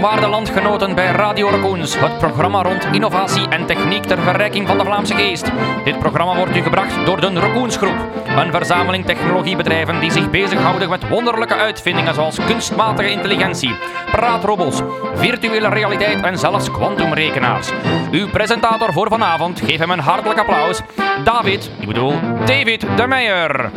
Waarde landgenoten bij Radio Raccoons, het programma rond innovatie en techniek ter verrijking van de Vlaamse geest. Dit programma wordt u gebracht door de Raccoons Groep, een verzameling technologiebedrijven die zich bezighouden met wonderlijke uitvindingen zoals kunstmatige intelligentie, praatrobots, virtuele realiteit en zelfs kwantumrekenaars. Uw presentator voor vanavond, geef hem een hartelijk applaus, David, ik bedoel David de Meijer.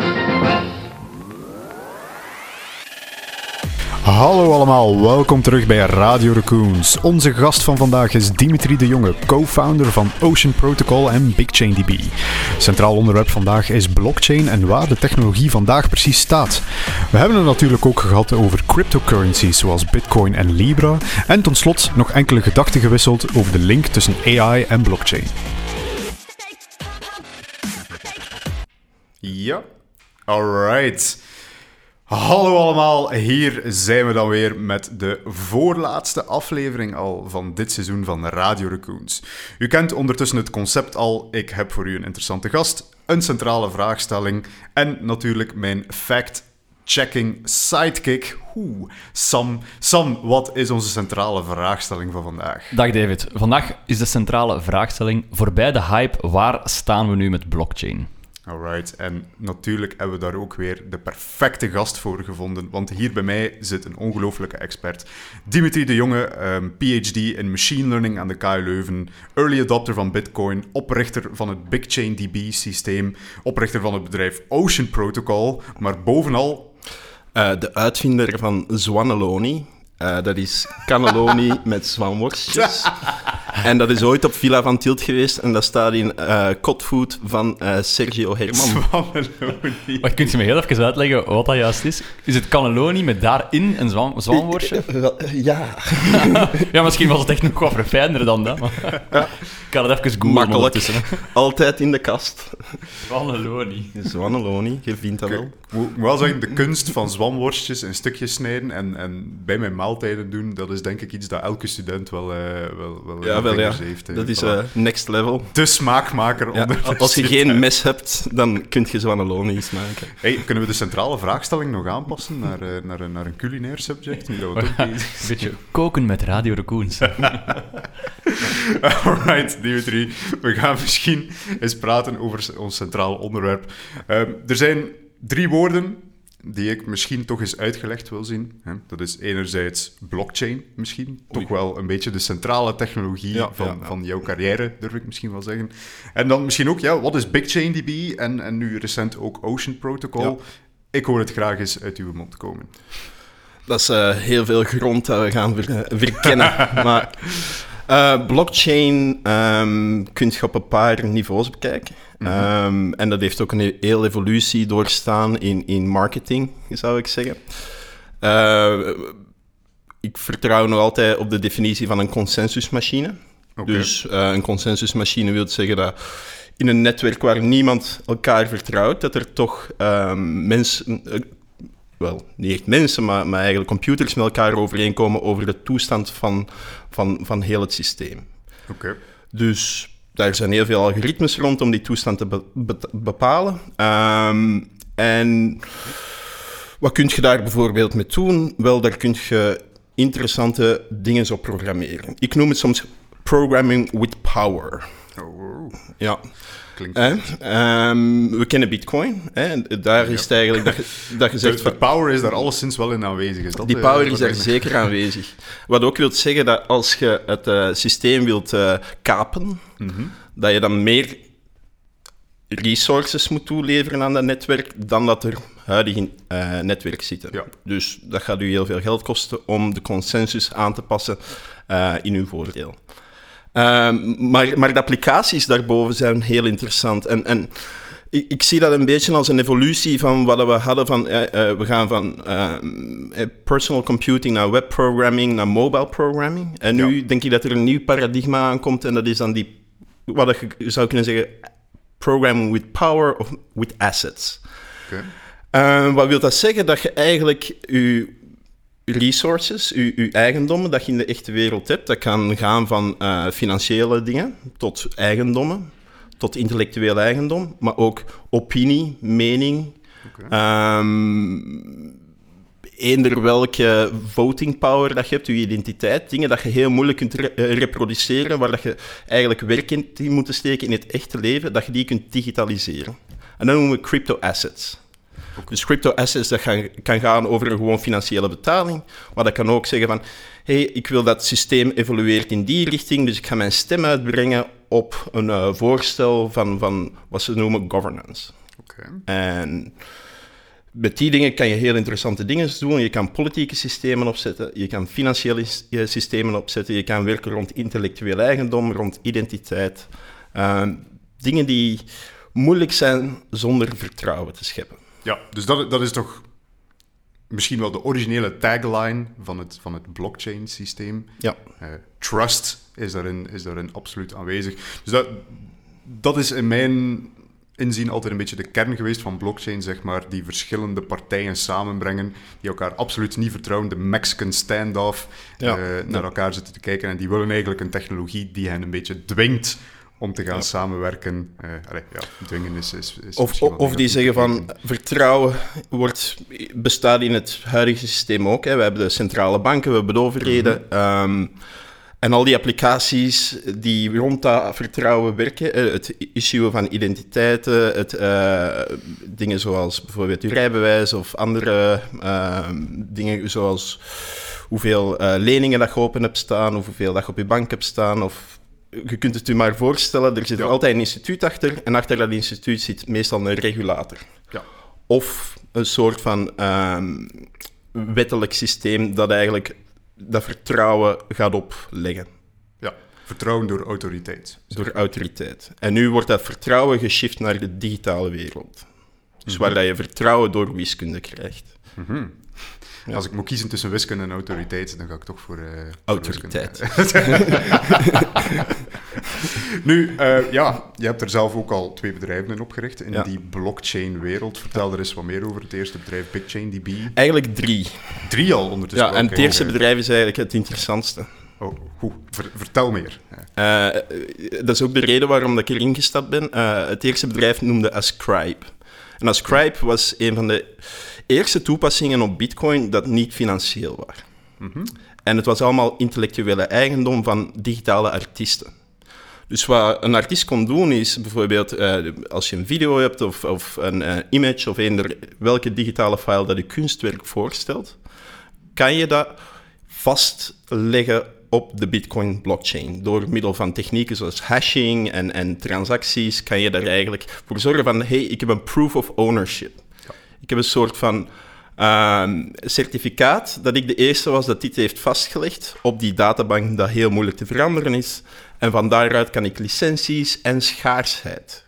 Hallo allemaal, welkom terug bij Radio Raccoons. Onze gast van vandaag is Dimitri de Jonge, co-founder van Ocean Protocol en BigChainDB. Centraal onderwerp vandaag is blockchain en waar de technologie vandaag precies staat. We hebben het natuurlijk ook gehad over cryptocurrencies zoals Bitcoin en Libra. En tot slot nog enkele gedachten gewisseld over de link tussen AI en blockchain. Ja, alright. Hallo allemaal, hier zijn we dan weer met de voorlaatste aflevering al van dit seizoen van Radio Raccoons. U kent ondertussen het concept al, ik heb voor u een interessante gast, een centrale vraagstelling en natuurlijk mijn fact-checking sidekick, Oeh, Sam. Sam, wat is onze centrale vraagstelling van vandaag? Dag David, vandaag is de centrale vraagstelling voorbij de hype, waar staan we nu met blockchain? Alright, en natuurlijk hebben we daar ook weer de perfecte gast voor gevonden, want hier bij mij zit een ongelofelijke expert. Dimitri de Jonge, um, PhD in Machine Learning aan de KU Leuven, early adopter van Bitcoin, oprichter van het BigChainDB-systeem, oprichter van het bedrijf Ocean Protocol, maar bovenal... Uh, de uitvinder van Zwaneloni, uh, dat is cannelloni met zwanworstjes. en dat is ooit op Villa van Tielt geweest en dat staat in uh, Kotfood van uh, Sergio Herman. Zwaneloni. Maar kunt je me heel even uitleggen wat dat juist is? Is het cannelloni met daarin een zwan zwanworstje? Ja. ja, misschien was het echt nog wat verfijnder dan dat. Maar ja. Ik kan het even googlen Makkelijk. Altijd in de kast. Zwaneloni. Zwaneloni, je vindt dat wel. Ik moet wel zeggen, de kunst van zwanworstjes in stukjes snijden en, en bij mijn maaltijden doen, dat is denk ik iets dat elke student wel, uh, wel, wel, ja, wel ja. heeft. Dat is uh, next level. De smaakmaker ja, onder Als je geen mes hebt, dan kun je zwaneloni maken. Hey, kunnen we de centrale vraagstelling nog aanpassen naar, uh, naar, naar een culinair subject? Nu dat we toch Een beetje koken met Radio Raccoons. Alright, Dimitri. We gaan misschien eens praten over ons centraal onderwerp. Uh, er zijn drie woorden die ik misschien toch eens uitgelegd wil zien. Dat is enerzijds blockchain misschien. Oei. Toch wel een beetje de centrale technologie ja, van, ja, ja. van jouw carrière, durf ik misschien wel zeggen. En dan misschien ook, ja, wat is BigChainDB? En, en nu recent ook Ocean Protocol. Ik hoor het graag eens uit uw mond komen. Dat is uh, heel veel grond dat we gaan ver, verkennen. maar uh, blockchain um, kun je op een paar niveaus bekijken. Mm -hmm. um, en dat heeft ook een hele evolutie doorstaan in, in marketing, zou ik zeggen. Uh, ik vertrouw nog altijd op de definitie van een consensusmachine. Okay. Dus uh, een consensusmachine wil zeggen dat in een netwerk waar niemand elkaar vertrouwt, dat er toch um, mensen, wel, niet echt mensen, maar, maar eigenlijk computers met elkaar overeenkomen over de toestand van, van, van heel het systeem. Oké. Okay. Dus daar zijn heel veel algoritmes rond om die toestand te be be bepalen. Um, en wat kun je daar bijvoorbeeld mee doen? Wel, daar kun je interessante dingen op programmeren. Ik noem het soms programming with power. Oh. Ja. Eh, um, we kennen Bitcoin. Hè? Daar is het eigenlijk dat je, dat je zegt... De, de power is daar alleszins wel in aanwezig. Is dat die power is daar zeker aanwezig. Wat ook wil zeggen dat als je het uh, systeem wilt uh, kapen, mm -hmm. dat je dan meer resources moet toeleveren aan dat netwerk dan dat er huidig in uh, netwerk zitten. Ja. Dus dat gaat u heel veel geld kosten om de consensus aan te passen in uw voordeel. Um, maar, maar de applicaties daarboven zijn heel interessant. En, en ik, ik, zie dat een beetje als een evolutie van wat we hadden van... Uh, uh, we gaan van uh, personal computing naar webprogramming naar mobile programming. En nu ja. denk ik dat er een nieuw paradigma aankomt en dat is dan die... Wat je zou kunnen zeggen... Programming with power of with assets. Okay. wat wil dat zeggen? Dat je eigenlijk je resources, uw, uw, eigendommen dat je in de echte wereld hebt. Dat kan gaan van uh, financiële dingen tot eigendommen, tot intellectueel eigendom, maar ook opinie, mening. Okay. Um, eender welke voting power dat je hebt, je identiteit, dingen dat je heel moeilijk kunt re- eh, reproduceren, waar dat je eigenlijk werk in moet steken in het echte leven, dat je die kunt digitaliseren. En dat noemen we crypto assets. Dus crypto assets, dat gaan, kan gaan over een gewoon financiële betaling, maar dat kan ook zeggen van, hey, ik wil dat het systeem evolueert in die richting, dus ik ga mijn stem uitbrengen op een eh, voorstel van, van wat ze noemen governance. Oké. En met die dingen kan je heel interessante dingen doen. Je kan politieke systemen opzetten, je kan financiële eh, systemen opzetten, je kan werken rond intellectueel eigendom, rond identiteit. Ehm, dingen die moeilijk zijn zonder vertrouwen te scheppen. Ja, dus dat, dat is toch misschien wel de originele tagline van het, van het blockchain-systeem. Ja. Eh, trust is daarin, is daarin absoluut aanwezig. Dus dat, dat is in mijn inzien altijd een beetje de kern geweest van blockchain, zeg maar, die verschillende partijen samenbrengen, die elkaar absoluut niet vertrouwen, de Mexican standoff, Ja. eh, naar elkaar zitten te kijken en die willen eigenlijk een technologie die hen een beetje dwingt om te gaan samenwerken. Eh allee, ja, dwingen is, is, is Of, of die zeggen van vertrouwen wordt, bestaat in het huidige systeem ook. Hè. We hebben de centrale banken, we hebben de overheden. ehm, en al die applicaties die rond dat vertrouwen werken, eh, het issuen van identiteiten, het, eh, dingen zoals bijvoorbeeld uw rijbewijs of andere ehm, dingen zoals hoeveel eh, leningen dat je open hebt staan, of hoeveel dat je op je bank hebt staan, of je kunt het je maar voorstellen, er zit Ja. altijd een instituut achter en achter dat instituut zit meestal een regulator. Ja. Of een soort van ehm, wettelijk systeem dat eigenlijk dat vertrouwen gaat opleggen Ja, vertrouwen door autoriteit. door autoriteit. En nu wordt dat vertrouwen geshift naar de digitale wereld. Dus waar dat je vertrouwen door wiskunde krijgt. Ja. Als ik moet kiezen tussen wiskunde en autoriteit, dan ga ik toch voor, eh, voor Autoriteit. nu, eh, ja, je hebt er zelf ook al twee bedrijven in opgericht in Ja. die blockchain-wereld. Vertel er eens wat meer over het eerste bedrijf, BigchainDB. Eigenlijk drie. Drie al ondertussen. Ja, en het eerste oké. bedrijf is eigenlijk het interessantste. Oh, goed. Ver- vertel meer. Eh, Eh, dat is ook de reden waarom dat ik erin gestapt ben. Eh, het eerste bedrijf noemde Ascribe. En Ascribe was een van de eerste toepassingen op Bitcoin dat niet financieel was. En het was allemaal intellectuele eigendom van digitale artiesten. Dus wat een artiest kon doen is bijvoorbeeld, eh, als je een video hebt of, of een eh, image of eender welke digitale file dat je kunstwerk voorstelt, kan je dat vastleggen op de Bitcoin blockchain. Door middel van technieken zoals hashing en, en transacties kan je daar eigenlijk voor zorgen van, hey, ik heb een proof of ownership. Ik heb een soort van ehm, certificaat dat ik de eerste was dat dit heeft vastgelegd op die databank dat heel moeilijk te veranderen is. En van daaruit kan ik licenties en schaarsheid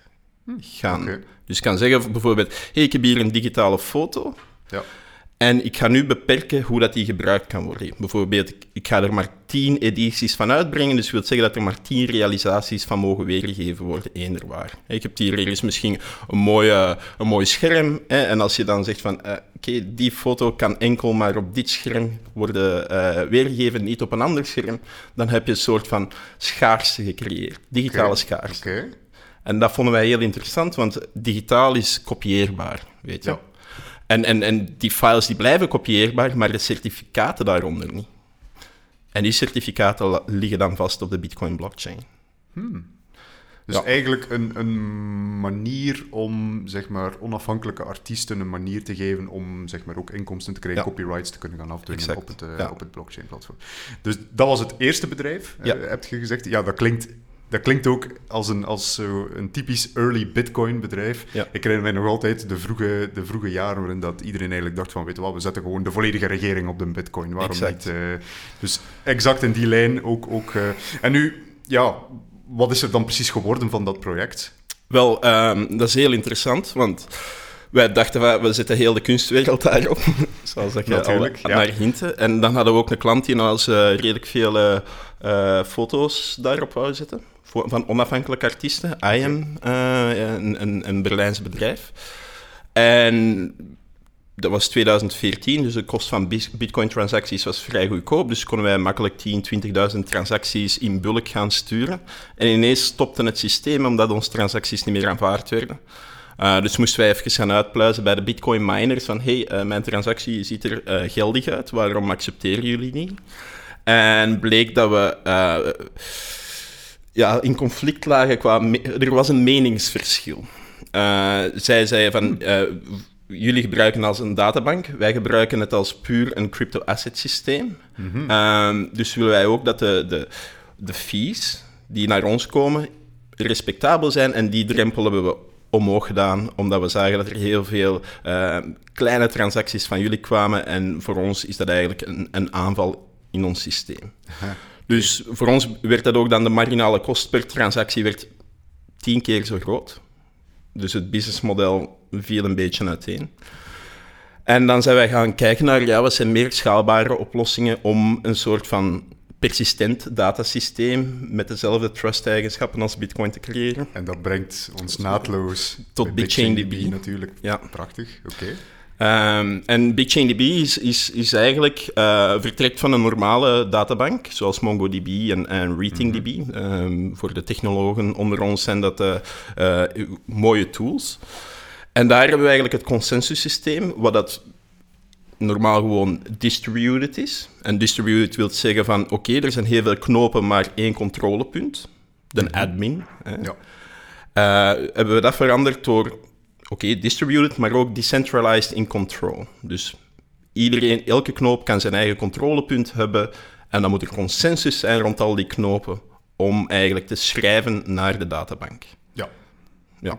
gaan. Oké. Dus ik kan zeggen bijvoorbeeld, hey, ik heb hier een digitale foto. ja. En ik ga nu beperken hoe dat die gebruikt kan worden. Bijvoorbeeld, ik, ik ga er maar 10 edities van uitbrengen, dus dat wil zeggen dat er maar 10 realisaties van mogen weergegeven worden, eender waar. Ik heb hier ergens misschien een, mooie, een mooi scherm, hè, en als je dan zegt van, eh, oké, die foto kan enkel maar op dit scherm worden eh, weergegeven, niet op een ander scherm, dan heb je een soort van schaarste gecreëerd, digitale Oké. schaarste. Oké. En dat vonden wij heel interessant, want digitaal is kopieerbaar, weet je. Ja. En, en, en die files die blijven kopieerbaar, maar de certificaten daaronder niet. En die certificaten liggen dan vast op de Bitcoin-blockchain. Dus Ja. eigenlijk een, een manier om zeg maar, onafhankelijke artiesten een manier te geven om zeg maar, ook inkomsten te krijgen, Ja. copyrights te kunnen gaan afdwingen Exact, op het, eh, ja. op het blockchain-platform. Dus dat was het eerste bedrijf, Ja. heb je gezegd. Ja, dat klinkt, dat klinkt ook als een, als zo een typisch early Bitcoin-bedrijf. Ja. Ik herinner mij nog altijd de vroege, de vroege jaren waarin dat iedereen eigenlijk dacht van, weet je wat, we zetten gewoon de volledige regering op de Bitcoin. Waarom Exact. niet? eh, dus exact in die lijn ook. ook eh, en nu, ja, wat is er dan precies geworden van dat project? Wel, ehm, dat is heel interessant, want wij dachten, van, we zetten heel de kunstwereld daarop. Zoals dat je Natuurlijk, al ja. naar hintte. En dan hadden we ook een klant die nou eens eh, redelijk veel eh, eh, foto's daarop wou zetten. Voor- Van onafhankelijke artiesten. IAM, eh, een, een, een Berlijns bedrijf. En dat was 2014, dus de kost van bitcoin-transacties was vrij goedkoop. Dus konden wij makkelijk 10, 20.000 transacties in bulk gaan sturen. En ineens stopte het systeem omdat onze transacties niet meer aanvaard werden. Uh, dus moesten wij even gaan uitpluizen bij de bitcoin miners van hey, uh, mijn transactie ziet er uh, geldig uit, waarom accepteren jullie niet? En bleek dat we ja, in conflict lagen qua... Er was een meningsverschil. zij zeiden van jullie gebruiken als een databank, wij gebruiken het als puur een crypto-asset systeem. Mm dus willen wij ook dat de, de, de fees die naar ons komen respectabel zijn en die drempel hebben we omhoog gedaan, omdat we zagen dat er heel veel uh, kleine transacties van jullie kwamen en voor ons is dat eigenlijk een, een aanval in ons systeem. Dus voor ons werd dat ook dan de marginale kost per transactie werd tien keer zo groot. Dus het businessmodel viel een beetje uiteen. En dan zijn wij gaan kijken naar, ja, wat zijn meer schaalbare oplossingen om een soort van persistent datasysteem met dezelfde trust-eigenschappen als Bitcoin te creëren. En dat brengt ons naadloos tot BitchainDB. Natuurlijk. Ja. Prachtig, oké. Um, en BitchainDB is, is, is eigenlijk uh, vertrekt van een normale databank, zoals MongoDB en, en RatingDB. Mm um, voor de technologen onder ons zijn dat uh, uh, mooie tools. En daar hebben we eigenlijk het consensussysteem, wat dat normaal gewoon distributed is. En distributed wil zeggen van, oké, er zijn heel veel knopen, maar één controlepunt. De mhm. admin. Ja. Uh, hebben we dat veranderd door, oké, distributed, maar ook decentralized in control. Dus iedereen, elke knoop kan zijn eigen controlepunt hebben. En dan moet er consensus zijn rond al die knopen om eigenlijk te schrijven naar de databank. Ja. ja.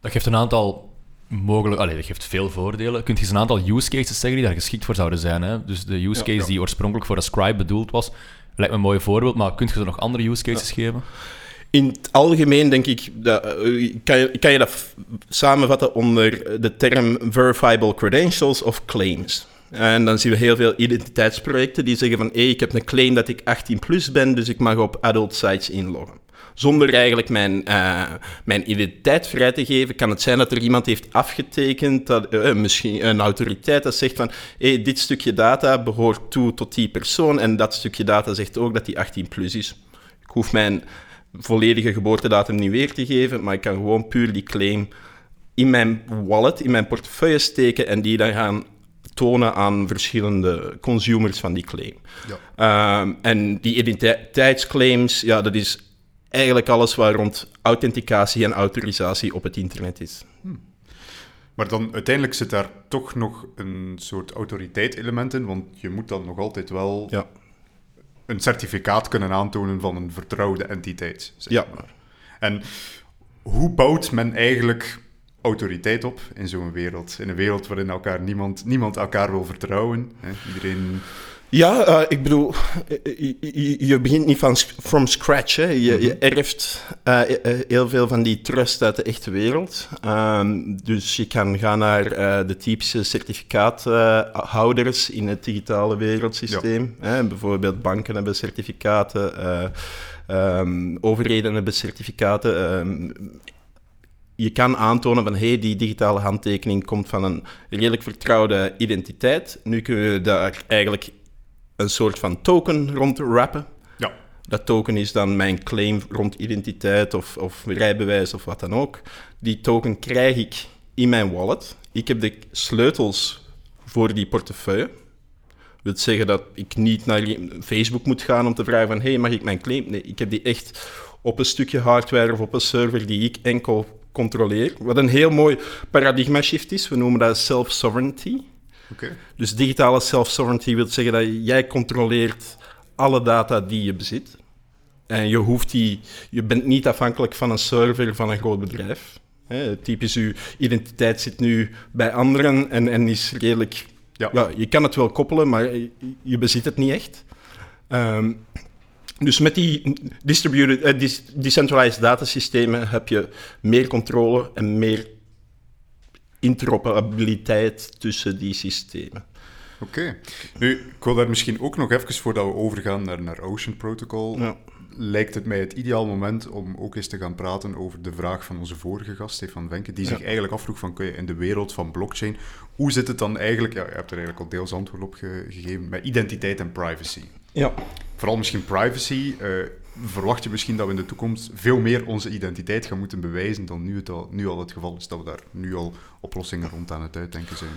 Dat geeft een aantal mogelijk... Allee, dat geeft veel voordelen. Kun je eens een aantal use cases zeggen die daar geschikt voor zouden zijn? Hè? Dus de use case die oorspronkelijk voor een scribe bedoeld was, lijkt me een mooi voorbeeld, maar kun je er nog andere use cases geven? In het algemeen denk ik, dat, eh, kan, je, kan je dat samenvatten onder de term verifiable credentials of claims. En dan zien we heel veel identiteitsprojecten die zeggen van hey, ik heb een claim dat ik 18 plus ben, dus ik mag op adult sites inloggen zonder eigenlijk mijn, uh, mijn identiteit vrij te geven, kan het zijn dat er iemand heeft afgetekend, dat, uh, misschien een autoriteit dat zegt van hey, dit stukje data behoort toe tot die persoon en dat stukje data zegt ook dat die 18 plus is. Ik hoef mijn volledige geboortedatum niet weer te geven, maar ik kan gewoon puur die claim in mijn wallet, in mijn portefeuille steken en die dan gaan tonen aan verschillende consumers van die claim. Ja. Um, en die identiteitsclaims, ja, dat is eigenlijk alles waar rond authenticatie en autorisatie op het internet is. Hmm. Maar dan uiteindelijk zit daar toch nog een soort autoriteit-element in, want je moet dan nog altijd wel ja. Een certificaat kunnen aantonen van een vertrouwde entiteit. Zeg ja. Maar. En hoe bouwt men eigenlijk autoriteit op in zo'n wereld? In een wereld waarin elkaar niemand, niemand elkaar wil vertrouwen. Hè? Iedereen ja, uh, ik bedoel, je, je, begint niet van from scratch. Hè. Je, je mhm. erft uh, heel veel van die trust uit de echte wereld. Um, dus je kan gaan naar uh, de typische certificaathouders in het digitale wereldsysteem. Ja. Hè. Bijvoorbeeld banken hebben certificaten, um, overheden hebben certificaten. Um, je kan aantonen van hey, die digitale handtekening komt van een redelijk vertrouwde identiteit. Nu kunnen we daar eigenlijk een soort van token rond rappen. Ja. Dat token is dan mijn claim rond identiteit of, of rijbewijs of wat dan ook. Die token krijg ik in mijn wallet. Ik heb de sleutels voor die portefeuille. Dat wil zeggen dat ik niet naar Facebook moet gaan om te vragen van hey, mag ik mijn claim? Nee, ik heb die echt op een stukje hardware of op een server die ik enkel controleer. Wat een heel mooi paradigma shift is. We noemen dat self-sovereignty. Dus digitale self-sovereignty wil zeggen dat jij controleert alle data die je bezit. En je, hoeft die, je bent niet afhankelijk van een server van een groot bedrijf. Hè, typisch, je identiteit zit nu bij anderen en, en is redelijk... Ja. ja. je kan het wel koppelen, maar je bezit het niet echt. Ehm, dus met die distributed, uh, decentralized datasystemen heb je meer controle en meer interoperabiliteit tussen die systemen. Oké. Nu, ik wil daar misschien ook nog even, voordat we overgaan naar, naar Ocean Protocol, ja. lijkt het mij het ideaal moment om ook eens te gaan praten over de vraag van onze vorige gast, Stefan Wenke, die zich eigenlijk afvroeg van, in de wereld van blockchain, hoe zit het dan eigenlijk, ja, je hebt er eigenlijk al deels antwoord op gegeven, met identiteit en privacy? Ja. Vooral misschien privacy. Uh, verwacht je misschien dat we in de toekomst veel meer onze identiteit gaan moeten bewijzen dan nu, het al, nu al het geval is, dat we daar nu al oplossingen rond aan het uitdenken zijn.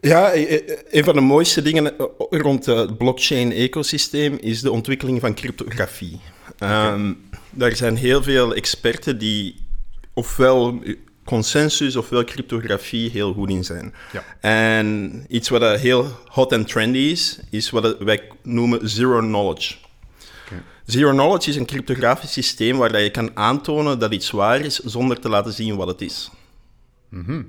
Ja, e- e- een van de mooiste dingen eh, rond het blockchain-ecosysteem is de ontwikkeling van cryptografie. Ehm, daar zijn heel veel experten die ofwel consensus ofwel cryptografie heel goed in zijn. Ja. En iets wat eh, heel hot en trendy is, is wat wij noemen zero knowledge. Zero knowledge is een cryptografisch systeem waar dat je kan aantonen dat iets waar is zonder te laten zien wat het is. Mhm.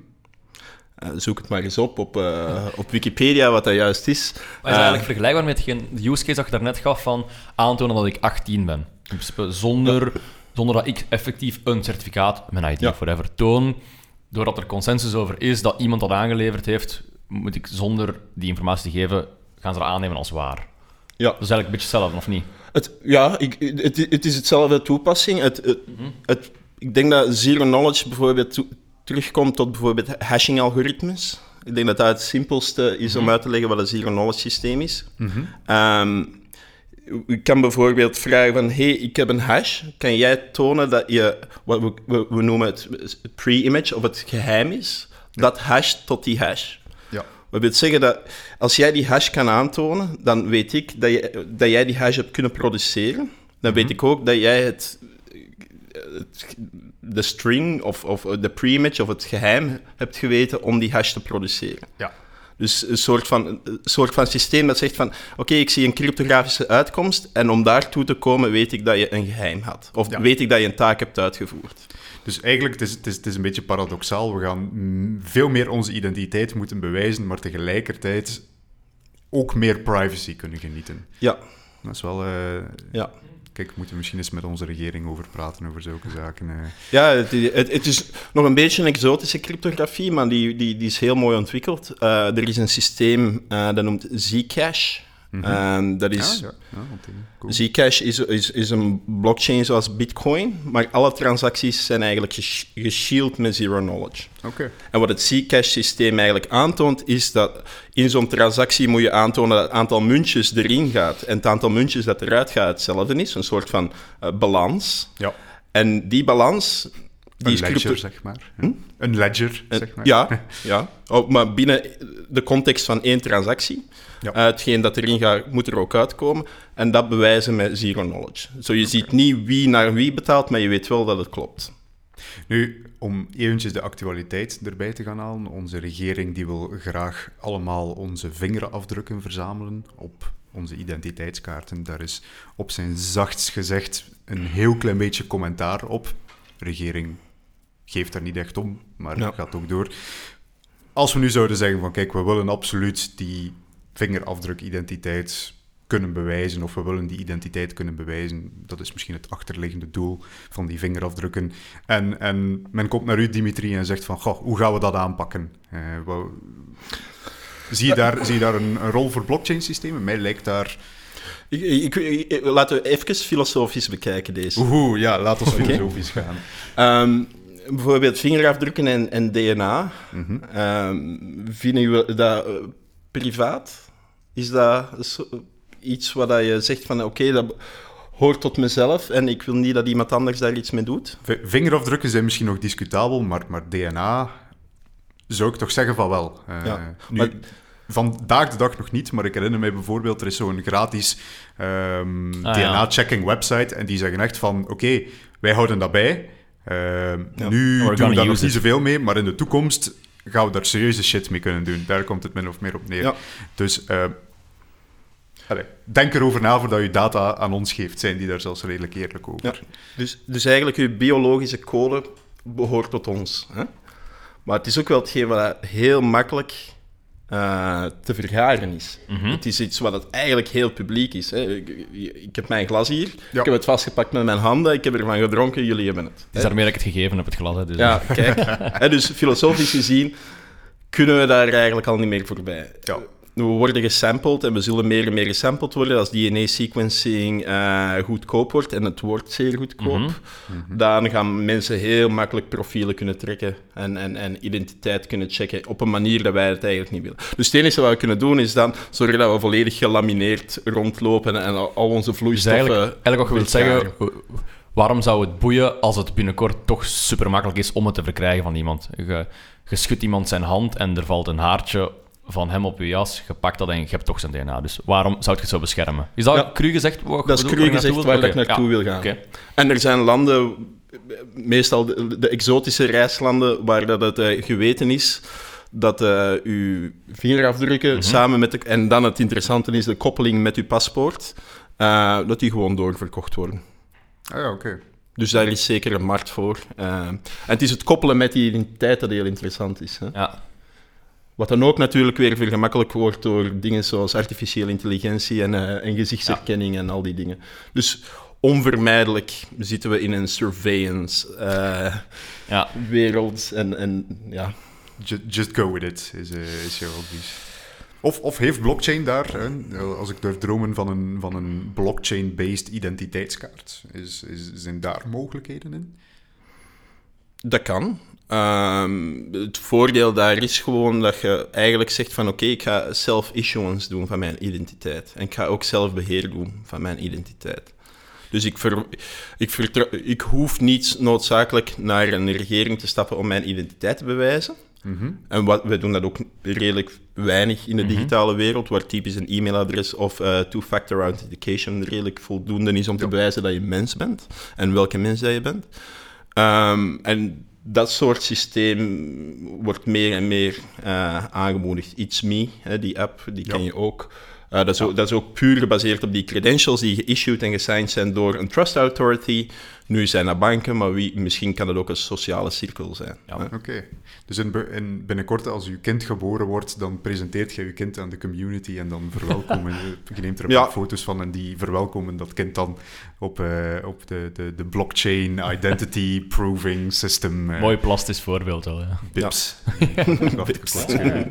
Eh, zoek het maar eens op op, eh, op Wikipedia wat dat juist is. Maar is Eh, eigenlijk vergelijkbaar met de use case dat je daarnet gaf van aantonen dat ik 18 ben. Principe Zonder, zonder dat ik effectief een certificaat, mijn ID Ja. whatever, toon. Doordat er consensus over is dat iemand dat aangeleverd heeft, moet ik zonder die informatie te geven, gaan ze dat aannemen als waar. ja. Dat is eigenlijk een beetje hetzelfde, of niet? Het, ja, ik, het, het is hetzelfde toepassing. Het, het, het- ik denk dat zero knowledge bijvoorbeeld terugkomt tot bijvoorbeeld hashing-algoritmes. Ik denk dat dat het simpelste is om uit te leggen wat een zero knowledge systeem is. Ehm, ik kan bijvoorbeeld vragen van, hey, ik heb een hash. Kan jij tonen dat je, wat we, we, we noemen het het pre-image, of het geheim is, dat hash tot die hash. Dat wil zeggen dat als jij die hash kan aantonen, dan weet ik dat, je, dat jij die hash hebt kunnen produceren. Dan weet ik ook dat jij het, het- de string of, of de pre-image of het geheim hebt geweten om die hash te produceren. Ja. Dus een soort van, een soort van systeem dat zegt van... Oké, ik zie een cryptografische uitkomst en om daartoe te komen weet ik dat je een geheim had. Of Ja. weet ik dat je een taak hebt uitgevoerd. Dus eigenlijk, het is, het, is, het is een beetje paradoxaal. We gaan veel meer onze identiteit moeten bewijzen, maar tegelijkertijd ook meer privacy kunnen genieten. Ja, Dat is wel... eh, ja. Kijk, we moeten misschien eens met onze regering over praten, over zulke zaken. eh. Ja, het, het, het is nog een beetje een exotische cryptografie, maar die, die, die is heel mooi ontwikkeld. Eh, er is een systeem dat noemt Zcash. Ehm, dat is, Ah, ja, ja oké, cool. Zcash is, is, is een blockchain zoals Bitcoin, maar alle transacties zijn eigenlijk gesh- geshield met zero knowledge. Oké. En wat het Zcash-systeem eigenlijk aantoont, is dat in zo'n transactie moet je aantonen dat het aantal muntjes erin gaat en het aantal muntjes dat eruit gaat hetzelfde is, een soort van eh, balans. Ja. En die balans... Die Een ledger, zeg maar. Ja. Een ledger, Eh, zeg maar. Ja, ja. Oh, maar binnen de context van één transactie. Ja. Eh, hetgeen dat erin gaat, moet er ook uitkomen. En dat bewijzen met zero knowledge. Zo je ziet niet wie naar wie betaalt, maar je weet wel dat het klopt. Nu, om eventjes de actualiteit erbij te gaan halen. Onze regering die wil graag allemaal onze vingerafdrukken verzamelen op onze identiteitskaarten. Daar is op zijn zachtst gezegd een heel klein beetje commentaar op. Regering geeft daar niet echt om, maar Ja. gaat ook door. Als we nu zouden zeggen van kijk, we willen absoluut die vingerafdrukidentiteit kunnen bewijzen, of we willen die identiteit kunnen bewijzen. Dat is misschien het achterliggende doel van die vingerafdrukken. En, en men komt naar u, Dimitri, en zegt van, goh, hoe gaan we dat aanpakken? Eh, zie, je daar, zie je daar een, een rol voor blockchain-systemen? Mij lijkt daar... Ik, ik, ik- laten we even filosofisch bekijken deze. Oeh, ja, ons Oké. filosofisch gaan. Ehm, bijvoorbeeld vingerafdrukken en, en DNA. Mhm. Ehm, vinden jullie dat eh, privaat? Is dat iets wat je zegt van oké, dat hoort tot mezelf en ik wil niet dat iemand anders daar iets mee doet? V- Vingerafdrukken zijn misschien nog discutabel, maar, maar DNA zou ik toch zeggen van wel. Eh, Ja, nu, maar- Vandaag de dag nog niet, maar ik herinner mij bijvoorbeeld, er is zo'n gratis ehm, Ah, ja. DNA-checking website en die zeggen echt van, oké, wij houden dat bij. Ehm, Nu doen we daar nog niet zoveel mee, maar in de toekomst gaan we daar serieuze shit mee kunnen doen. Daar komt het min of meer op neer. Ja. Dus eh, allee, denk erover na voordat je data aan ons geeft. Zijn die daar zelfs redelijk eerlijk over? Ja. Dus, dus eigenlijk, uw biologische code behoort tot ons. Hè? Maar het is ook wel hetgeen wat heel makkelijk eh, te vergaren is. Het is iets wat het eigenlijk heel publiek is. Hè? Ik, ik heb mijn glas hier, ik heb het vastgepakt met mijn handen, ik heb ervan gedronken, jullie hebben het. Het is daarmee dat ik het gegeven heb, het glas. Hè, dus, Ja, kijk. Hè, dus filosofisch gezien kunnen we daar eigenlijk al niet meer voorbij. Ja. We worden gesampled en we zullen meer en meer gesampled worden als DNA-sequencing uh, goedkoop wordt, en het wordt zeer goedkoop, Mhm. dan gaan mensen heel makkelijk profielen kunnen trekken en, en, en identiteit kunnen checken op een manier dat wij het eigenlijk niet willen. Dus het enige wat we kunnen doen is dan zorgen dat we volledig gelamineerd rondlopen en al, al onze Dus vloeistoffen... eigenlijk, eigenlijk wat je wilt zeggen, waarom zou het boeien als het binnenkort toch super makkelijk is om het te verkrijgen van iemand? Je, je schudt iemand zijn hand en er valt een haartje van hem op je jas, je pakt dat en je hebt toch zijn DNA. Dus waarom zou je het zo beschermen? Is dat Ja. cru gezegd? wat je Dat is cru waar gezegd waar ik naartoe ja. wil gaan. Oké. En er zijn landen, meestal de, de exotische reislanden, waar dat het eh, geweten is dat eh uw vingerafdrukken Mhm. samen met de... En dan het interessante is de koppeling met uw paspoort, eh, dat die gewoon doorverkocht worden. Ah ja, oké. Dus daar is zeker een markt voor. En het is het koppelen met die identiteit dat heel interessant is. Hè? Ja. Wat dan ook natuurlijk weer vergemakkelijk wordt door dingen zoals artificiële intelligentie en, eh, en gezichtsherkenning en al die dingen. Dus onvermijdelijk zitten we in een surveillance eh, Ja. wereld. En, en ja, Ju- Just go with it, is, eh, is jouw advies. Of, of heeft blockchain daar, hè, als ik durf dromen van een, van een blockchain-based identiteitskaart, is, is, zijn daar mogelijkheden in? dat kan. Ehm, het voordeel daar is gewoon dat je eigenlijk zegt van oké, ik ga self-issuance doen van mijn identiteit. En ik ga ook zelf beheer doen van mijn identiteit. Dus ik, ver, ik, ik hoef niet noodzakelijk naar een regering te stappen om mijn identiteit te bewijzen. Mhm. En wat, wij doen dat ook redelijk weinig in de digitale wereld, waar typisch een e-mailadres of eh, two-factor authentication redelijk voldoende is om te Ja. bewijzen dat je mens bent en welke mens dat je bent. Ehm, en dat soort systeem wordt meer en meer eh, aangemoedigd. It's Me, hè, die app, die ken je ook. Eh, dat, is ook, dat is ook puur gebaseerd op die credentials die geissued en gesigned zijn door een trust authority. Nu zijn dat banken, maar wie, misschien kan het ook een sociale cirkel zijn. Ja. Oké. Dus in, in binnenkort, als uw kind geboren wordt, dan presenteert je uw kind aan de community en dan verwelkomen. je- je neemt er een Ja. paar foto's van en die verwelkomen dat kind dan op, eh, op de, de, de blockchain identity proving system. eh, Mooi plastisch voorbeeld wel, ja. BIPs. Prachtige plaats.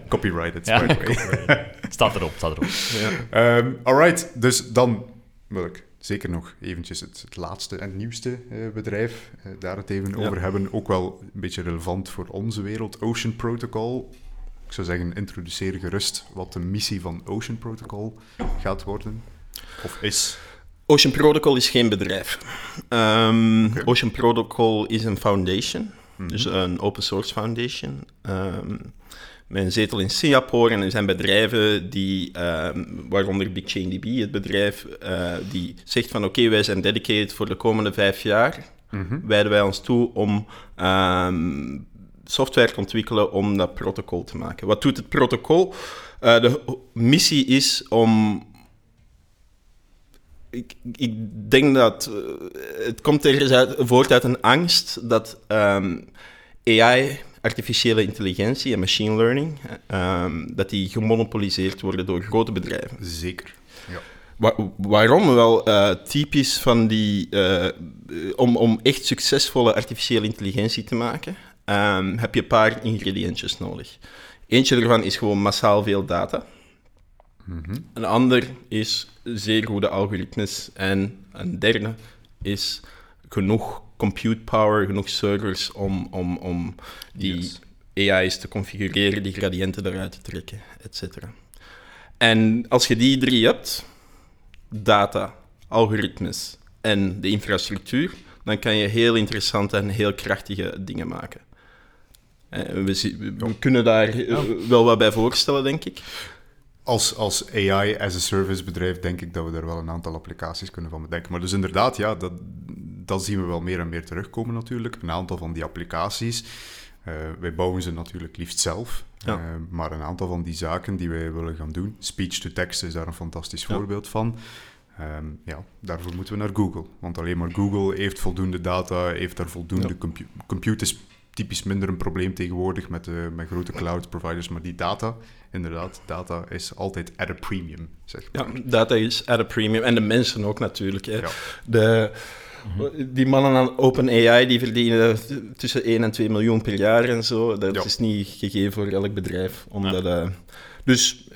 Copyrighted, Ja, by the way. Staat erop, staat erop. Ehm, alright, dus dan wil ik zeker nog eventjes het, het laatste en nieuwste eh, bedrijf eh, daar het even Ja. over hebben. Ook wel een beetje relevant voor onze wereld. Ocean Protocol. Ik zou zeggen, introduceer gerust wat de missie van Ocean Protocol gaat worden. Of is. Ocean Protocol is geen bedrijf. Ehm. Ocean Protocol is een foundation, Mhm. dus een open source foundation. Ehm, met een zetel in Singapore en er zijn bedrijven die, ehm, waaronder Big ChainDB, het bedrijf, eh, die zegt van oké, wij zijn dedicated voor de komende vijf jaar. Mhm. Wijden wij ons toe om ehm, software te ontwikkelen om dat protocol te maken. Wat doet het protocol? Eh, de missie is om ik, ik denk dat eh, het komt ergens uit, voort uit een angst dat ehm, AI, artificiële intelligentie en machine learning, ehm, dat die gemonopoliseerd worden door grote bedrijven. Zeker. Ja. Wa- waarom? Wel, eh, typisch van die... eh, om, om echt succesvolle artificiële intelligentie te maken, ehm, heb je een paar ingrediëntjes nodig. Eentje ervan is gewoon massaal veel data. Mhm. Een ander is zeer goede algoritmes. En een derde is genoeg compute power, genoeg servers om, om, om die Yes. AI's te configureren, die gradiënten eruit te trekken, etc. En als je die drie hebt, data, algoritmes en de infrastructuur, dan kan je heel interessante en heel krachtige dingen maken. Eh, We, we kunnen daar eh, wel wat bij voorstellen, denk ik. Als, als AI as a service bedrijf denk ik dat we daar wel een aantal applicaties kunnen van bedenken. Maar dus inderdaad, ja, dat, dat zien we wel meer en meer terugkomen natuurlijk. Een aantal van die applicaties. eh, wij bouwen ze natuurlijk liefst zelf. Ja. Eh, maar een aantal van die zaken die wij willen gaan doen, speech-to-text is daar een fantastisch Ja. voorbeeld van. Ehm, ja, daarvoor moeten we naar Google. Want alleen maar Google heeft voldoende data, heeft daar voldoende Ja. compu compute is typisch minder een probleem tegenwoordig met, de met grote cloud providers. Maar die data, inderdaad, data is altijd at a premium, zeg Ja, maar. data is at a premium. En de mensen ook natuurlijk. Hè. Ja. De, die mannen aan OpenAI die verdienen tussen 1 en 2 miljoen per jaar en zo. Dat Ja. is niet gegeven voor elk bedrijf. Omdat, eh, Dus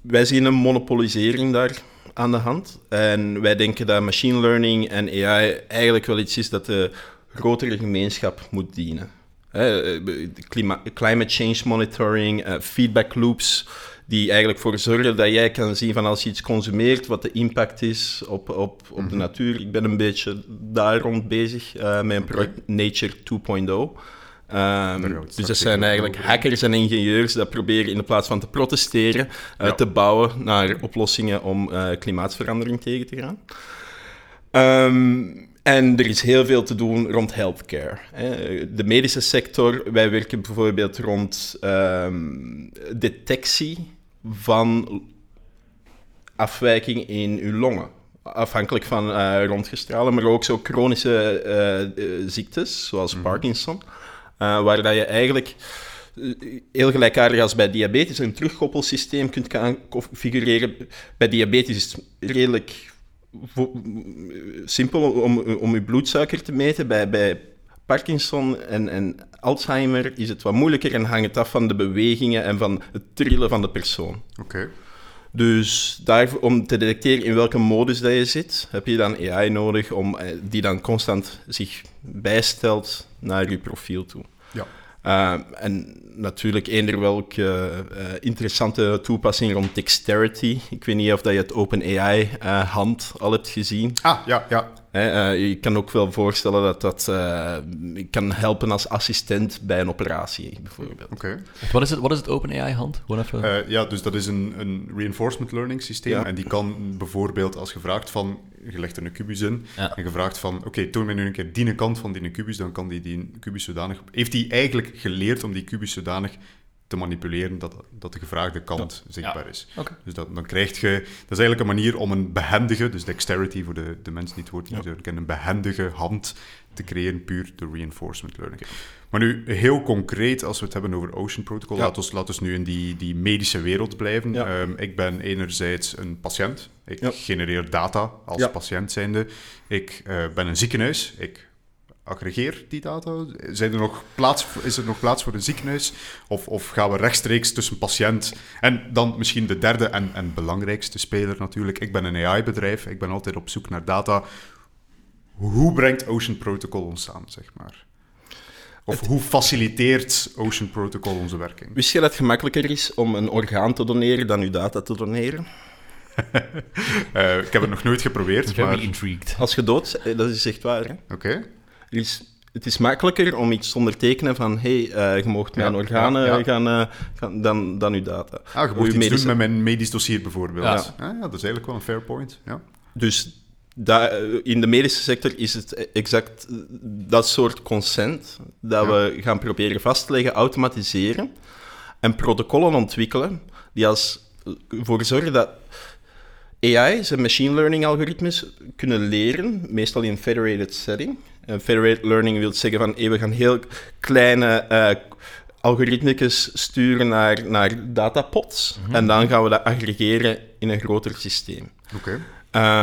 wij zien een monopolisering daar aan de hand. En wij denken dat machine learning en AI eigenlijk wel iets is dat de grotere gemeenschap moet dienen. Hè, eh, klima- climate change monitoring, eh, feedback loops, die eigenlijk voor zorgen dat jij kan zien van als je iets consumeert, wat de impact is op, op, op de natuur. Ik ben een beetje daar rond bezig eh, met een project Nature 2.0. Ehm, dus dat zijn eigenlijk hackers en ingenieurs dat proberen in de plaats van te protesteren, Ja. te bouwen naar oplossingen om eh, klimaatverandering tegen te gaan. Ehm, en er is heel veel te doen rond healthcare. Hè. De medische sector, wij werken bijvoorbeeld rond ehm, detectie van afwijking in uw longen. Afhankelijk van röntgenstralen, maar ook zo chronische eh, eh, ziektes, zoals Parkinson, eh, waar dat je eigenlijk heel gelijkaardig als bij diabetes een terugkoppelsysteem kunt gaan configureren. Bij diabetes is het redelijk simpel om, om je bloedsuiker te meten. Bij, bij Parkinson en, en Alzheimer is het wat moeilijker en hangt af van de bewegingen en van het trillen van de persoon. Oké. Dus daar, om te detecteren in welke modus dat je zit, heb je dan AI nodig om, eh, die dan constant zich bijstelt naar je profiel toe. Ja. Uh, en natuurlijk eender welke uh, interessante toepassing rond dexterity. Ik weet niet of dat je het OpenAI-hand uh, al hebt gezien. Ah, ja, ja. He, uh, je kan ook wel voorstellen dat dat uh, kan helpen als assistent bij een operatie, bijvoorbeeld. Oké. Okay. Wat is het, wat is het OpenAI-hand? Even... Uh, ja, dus dat is een, een reinforcement learning systeem. Ja. En die kan bijvoorbeeld, als je vraagt van... Je legt er een kubus in ja. en je vraagt van... Oké, okay, toon mij nu een keer die kant van die kubus. Dan kan die die kubus zodanig... Heeft hij eigenlijk geleerd om die kubus zodanig te manipuleren dat, dat de gevraagde kant zichtbaar ja. is. Okay. Dus dat, dan krijg je... Dat is eigenlijk een manier om een behendige, dus dexterity voor de, de mensen die het woord niet ja. kennen, een behendige hand te creëren, puur door reinforcement learning. Maar nu, heel concreet, als we het hebben over Ocean Protocol, ja. laten we laat nu in die, die medische wereld blijven. Ja. Um, ik ben enerzijds een patiënt. Ik ja. genereer data als patiënt zijnde. Ik uh, ben een ziekenhuis. Ik aggregeer die data? Zijn er nog plaats, is er nog plaats voor een ziekenhuis? Of, of gaan we rechtstreeks tussen patiënt en dan misschien de derde en, en belangrijkste speler natuurlijk. Ik ben een AI-bedrijf, ik ben altijd op zoek naar data. Hoe brengt Ocean Protocol ons samen, zeg maar? Of het... hoe faciliteert Ocean Protocol onze werking? Wist je dat het gemakkelijker is om een orgaan te doneren dan uw data te doneren? uh, ik heb het nog nooit geprobeerd. Very maar... intrigued. Als je dood, dat is echt waar. Oké. Okay. Is, het is makkelijker om iets te ondertekenen van hé, hey, uh, je mocht mijn ja, organen ja, ja. Gaan, uh, gaan, dan, dan uw data. Ah, je mocht iets medische... doen met mijn medisch dossier bijvoorbeeld. Ja. Ah, ja, dat is eigenlijk wel een fair point. Ja. Dus da, in de medische sector is het exact dat soort consent dat we gaan proberen vast te leggen, automatiseren en protocollen ontwikkelen die als ervoor zorgen dat AI's en machine learning algoritmes kunnen leren, meestal in een federated setting. En federated learning wil zeggen van hey, we gaan heel kleine uh, algoritmes sturen naar, naar datapots mm -hmm. en dan gaan we dat aggregeren in een groter systeem. Okay.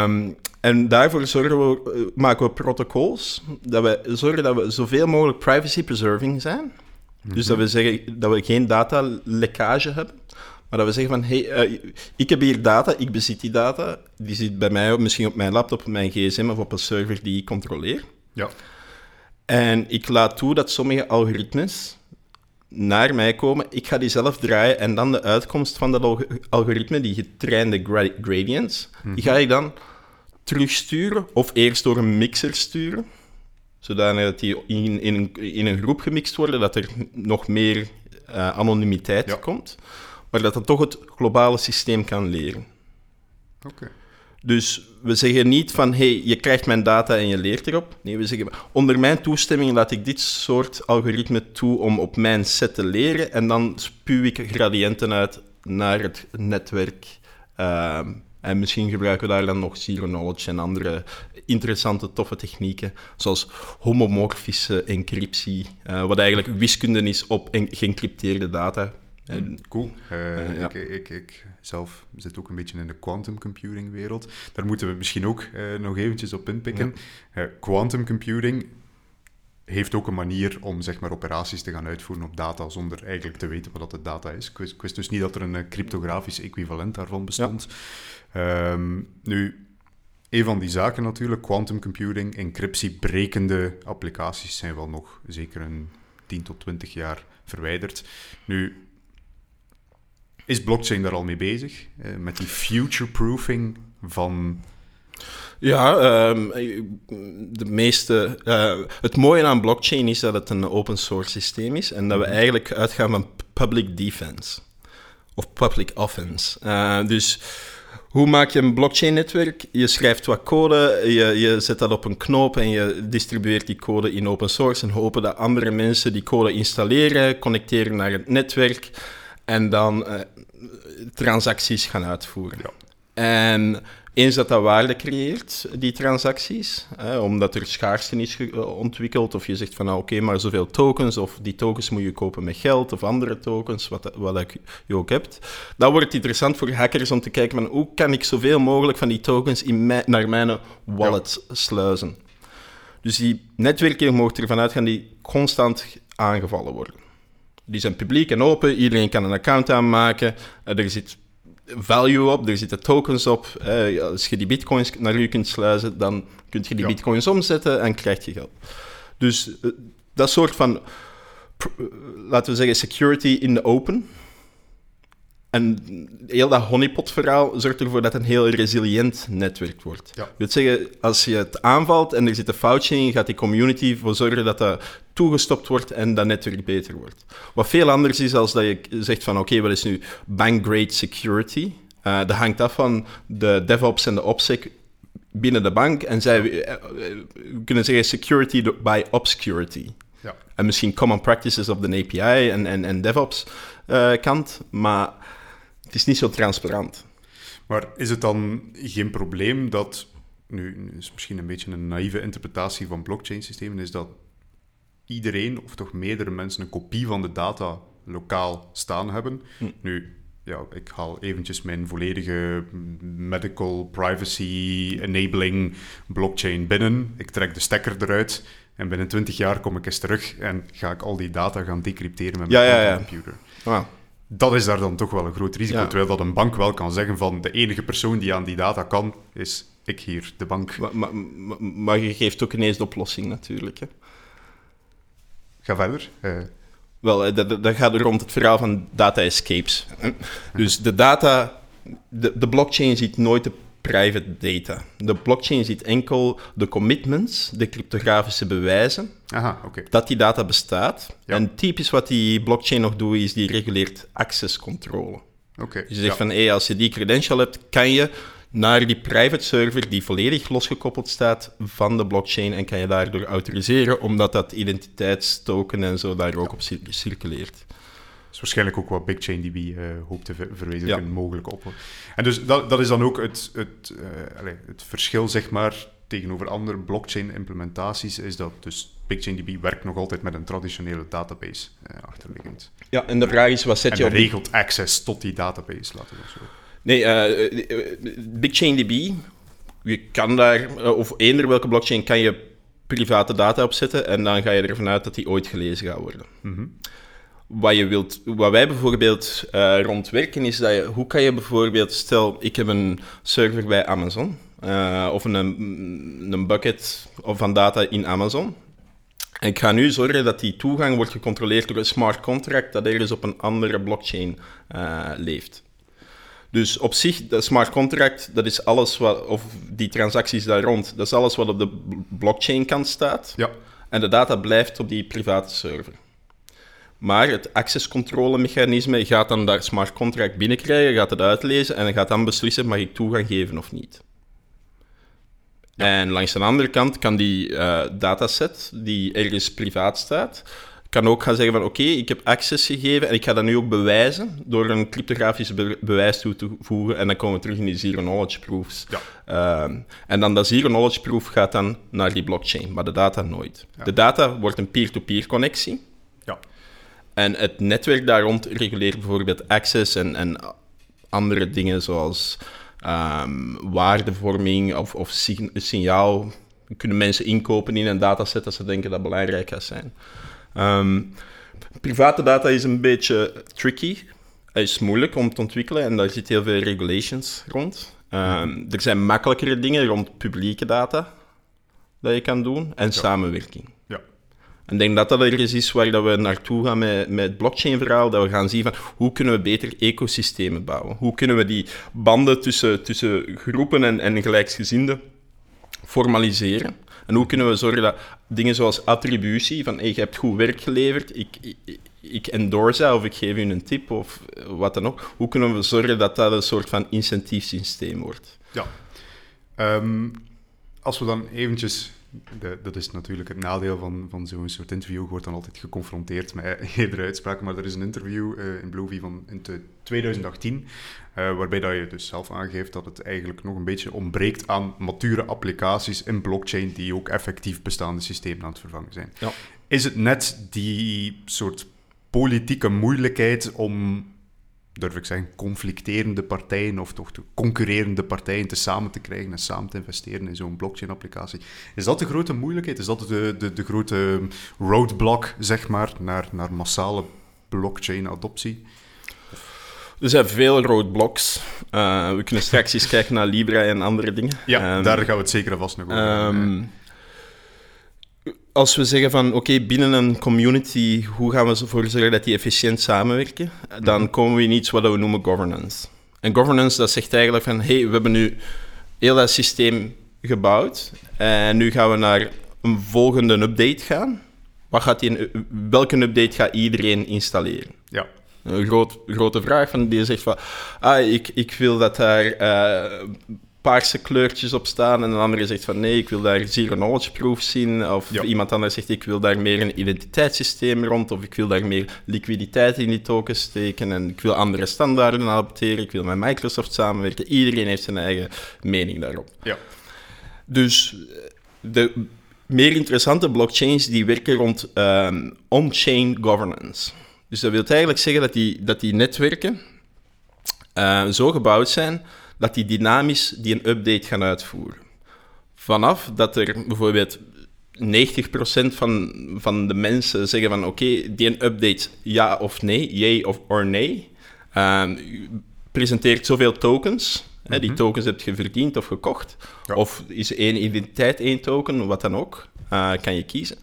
Um, en daarvoor zorgen we, uh, maken we protocols dat we zorgen dat we zoveel mogelijk privacy preserving zijn. Mm -hmm. Dus dat we zeggen dat we geen datalekkage hebben. Maar dat we zeggen van, hey, uh, ik heb hier data, ik bezit die data. Die zit bij mij, misschien op mijn laptop, op mijn gsm of op een server die ik controleer. Ja. En ik laat toe dat sommige algoritmes naar mij komen. Ik ga die zelf draaien en dan de uitkomst van dat algoritme, die getrainde gra gradients, mm -hmm. die ga ik dan terugsturen of eerst door een mixer sturen. Zodat die in, in, een, in een groep gemixt worden, dat er nog meer uh, anonimiteit ja. komt maar dat dat toch het globale systeem kan leren. Oké. Okay. Dus we zeggen niet van, hey, je krijgt mijn data en je leert erop. Nee, we zeggen, onder mijn toestemming laat ik dit soort algoritme toe om op mijn set te leren en dan spuw ik gradiënten uit naar het netwerk. Uh, en misschien gebruiken we daar dan nog zero knowledge en andere interessante, toffe technieken, zoals homomorfische encryptie, uh, wat eigenlijk wiskunde is op geëncrypteerde data. En, cool. Uh, uh, ja. ik, ik, ik, zelf zit ook een beetje in de quantum computing wereld. Daar moeten we misschien ook uh, nog eventjes op inpikken. Ja. quantum computing, heeft ook een manier om zeg maar, operaties te gaan uitvoeren op data zonder eigenlijk te weten wat dat de data is. Ik wist, ik wist dus niet dat er een eh, cryptografisch equivalent daarvan bestond. Ehm, nu, een van die zaken natuurlijk, quantum computing, encryptiebrekende applicaties zijn wel nog zeker een 10 tot 20 jaar verwijderd. Nu, is blockchain daar al mee bezig? Eh, met die future-proofing van Ja, ehm, de meeste, eh, het mooie aan blockchain is dat het een open source systeem is en dat we eigenlijk uitgaan van public defense of public offense. Eh, dus hoe maak je een blockchain-netwerk? Je schrijft wat code, je, je zet dat op een knoop en je distribueert die code in open source en hopen dat andere mensen die code installeren, connecteren naar het netwerk en dan eh, transacties gaan uitvoeren. En eens dat dat waarde creëert, die transacties, hè, omdat er schaarste is eh, ontwikkeld, of je zegt van nou, oké, maar zoveel tokens, of die tokens moet je kopen met geld, of andere tokens, wat, wat je ook hebt, dan wordt het interessant voor hackers om te kijken van hoe kan ik zoveel mogelijk van die tokens in mijn- naar mijn wallet sluizen. Dus die netwerken mogen ervan uitgaan die constant aangevallen worden. Die zijn publiek en open, iedereen kan een account aanmaken, eh, er zit value op, er zitten tokens op. Eh, als je die bitcoins naar je kunt sluizen, dan kun je die Ja. bitcoins omzetten en krijg je geld. Dus eh, dat soort van, laten we zeggen, security in the open. En heel dat honeypot-verhaal zorgt ervoor dat het een heel resilient netwerk wordt. Ja. Dat wil zeggen, als je het aanvalt en er zit een foutje in, gaat die community ervoor zorgen dat dat toegestopt wordt en dat netwerk beter wordt. Wat veel anders is als dat je zegt van oké, wat is nu bank-grade security? Eh, dat hangt af van de DevOps en de OPSEC binnen de bank. En zij eh, eh, we kunnen zeggen security by obscurity. Ja. En misschien common practices op de API en, en, en DevOps eh, kant, maar het is niet zo transparant. Maar is het dan geen probleem dat, nu is misschien een beetje een naïeve interpretatie van blockchain-systemen, is dat iedereen, of toch meerdere mensen, een kopie van de data lokaal staan hebben? Nu, ja, ik haal eventjes mijn volledige medical privacy enabling blockchain binnen. Ik trek de stekker eruit en binnen 20 jaar kom ik eens terug en ga ik al die data gaan decrypteren met Ja, mijn ja, ja. computer. Wauw. Dat is daar dan toch wel een groot risico. Ja. Terwijl dat een bank wel kan zeggen van de enige persoon die aan die data kan, is ik hier, de bank. Maar, maar, maar- maar je geeft ook ineens de oplossing natuurlijk. Hè. Ga verder. Eh, Wel, eh, dat, dat- dat gaat rond het verhaal van data escapes. Dus de data, de, de blockchain ziet nooit de private data. De blockchain ziet enkel de commitments, de cryptografische bewijzen, aha, dat die data bestaat. Ja. En typisch wat die blockchain nog doet, is die reguleert accesscontrole. Oké. Dus je zegt ja. van, hey, als je die credential hebt, kan je naar die private server die volledig losgekoppeld staat van de blockchain en kan je daardoor autoriseren, omdat dat identiteitstoken en zo daar ook op cir- circuleert. Is waarschijnlijk ook wat BigchainDB eh hoopt te ver- verwezenlijken, Ja. mogelijk op. En dus dat, dat is dan ook het, het, eh, allee, het verschil, zeg maar, tegenover andere blockchain-implementaties, is dat dus BigchainDB werkt nog altijd met een traditionele database eh, achterliggend. Ja, en de vraag is, wat zet En je op... regelt access tot die database, laten we zo. Nee, eh, eh, BigchainDB, je kan daar, of eender welke blockchain, kan je private data op zetten en dan ga je ervan uit dat die ooit gelezen gaat worden. Wat, je wilt, wat wij bijvoorbeeld eh rondwerken is dat je, hoe kan je bijvoorbeeld, stel ik heb een server bij Amazon eh, of een, een bucket of van data in Amazon. Ik ga nu zorgen dat die toegang wordt gecontroleerd door een smart contract dat ergens op een andere blockchain eh, leeft. Dus op zich, dat smart contract, dat is alles wat, of die transacties daar rond, dat is alles wat op de b- blockchain kant staat. Ja, En de data blijft op die private server. Maar het accesscontrolemechanisme gaat dan dat smart contract binnenkrijgen, gaat het uitlezen en gaat dan beslissen, mag ik toegang geven of niet. En langs de andere kant kan die eh, dataset, die ergens privaat staat, kan ook gaan zeggen van oké, ik heb access gegeven en ik ga dat nu ook bewijzen door een cryptografisch be- bewijs toe te voegen en dan komen we terug in die zero knowledge proofs. Ja. Ehm, en dan dat zero knowledge proof gaat dan naar die blockchain, maar de data nooit. Ja. De data wordt een peer-to-peer connectie. En het netwerk daar rond reguleert bijvoorbeeld access en, en andere dingen zoals ehm, waardevorming of, of sign- kunnen mensen inkopen in een dataset als ze denken dat belangrijk gaat zijn. Ehm, private data is een beetje tricky. Het is moeilijk om te ontwikkelen en daar zitten heel veel regulations rond. Ehm, er zijn makkelijkere dingen rond publieke data dat je kan doen en samenwerking. Ja. Ik denk dat dat er eens is waar dat we naartoe gaan met, met het blockchain-verhaal. Dat we gaan zien van hoe kunnen we beter ecosystemen bouwen? Hoe kunnen we die banden tussen, tussen groepen en, en gelijksgezinden formaliseren? En hoe kunnen we zorgen dat dingen zoals attributie, van je hebt goed werk geleverd, ik, ik, ik endorse dat of ik geef u een tip of wat dan ook. Hoe kunnen we zorgen dat dat een soort van incentiefsysteem wordt? Ja. Ehm, als we dan eventjes... De, dat is natuurlijk het nadeel van, van zo'n soort interview. Je wordt dan altijd geconfronteerd met eerdere uitspraken. Maar er is een interview uh, in Bluevie van in 2018, uh, waarbij dat je dus zelf aangeeft dat het eigenlijk nog een beetje ontbreekt aan mature applicaties in blockchain die ook effectief bestaande systemen aan het vervangen zijn. Ja. Is het net die soort politieke moeilijkheid om durf ik zeggen, conflicterende partijen of toch de concurrerende partijen te samen te krijgen en samen te investeren in zo'n blockchain-applicatie. Is dat de grote moeilijkheid? Is dat de, de, de grote roadblock, zeg maar, naar, naar massale blockchain-adoptie? Er zijn veel roadblocks. Uh, we kunnen straks eens kijken naar Libra en andere dingen. Ja, um, daar gaan we het zeker vast nog over um, als we zeggen van oké, okay, binnen een community, hoe gaan we ervoor zorgen dat die efficiënt samenwerken? Dan -hmm. komen we in iets wat we noemen governance. En governance, dat zegt eigenlijk van hé, hey, we hebben nu heel dat systeem gebouwd en nu gaan we naar een volgende update gaan. Wat gaat die, welke update gaat iedereen installeren? Ja. Een groot, grote vraag van die zegt van, ah, ik, ik wil dat daar uh, paarse kleurtjes op staan en een andere zegt van nee, ik wil daar zero knowledge proof zien. Of Ja. iemand anders zegt ik wil daar meer een identiteitssysteem rond of ik wil daar meer liquiditeit in die tokens steken en ik wil andere standaarden adopteren, ik wil met Microsoft samenwerken. Iedereen heeft zijn eigen mening daarop. Ja. Dus de meer interessante blockchains die werken rond ehm, on-chain governance. Dus dat wil eigenlijk zeggen dat die, dat die netwerken eh, zo gebouwd zijn dat die dynamisch die een update gaan uitvoeren. Vanaf dat er bijvoorbeeld 90% van, van de mensen zeggen van oké, die een update ja of nee, yay of or nee, ehm, presenteert zoveel tokens. Hè, die tokens heb je verdiend of gekocht. Ja. Of is één identiteit één token, wat dan ook, eh, kan je kiezen.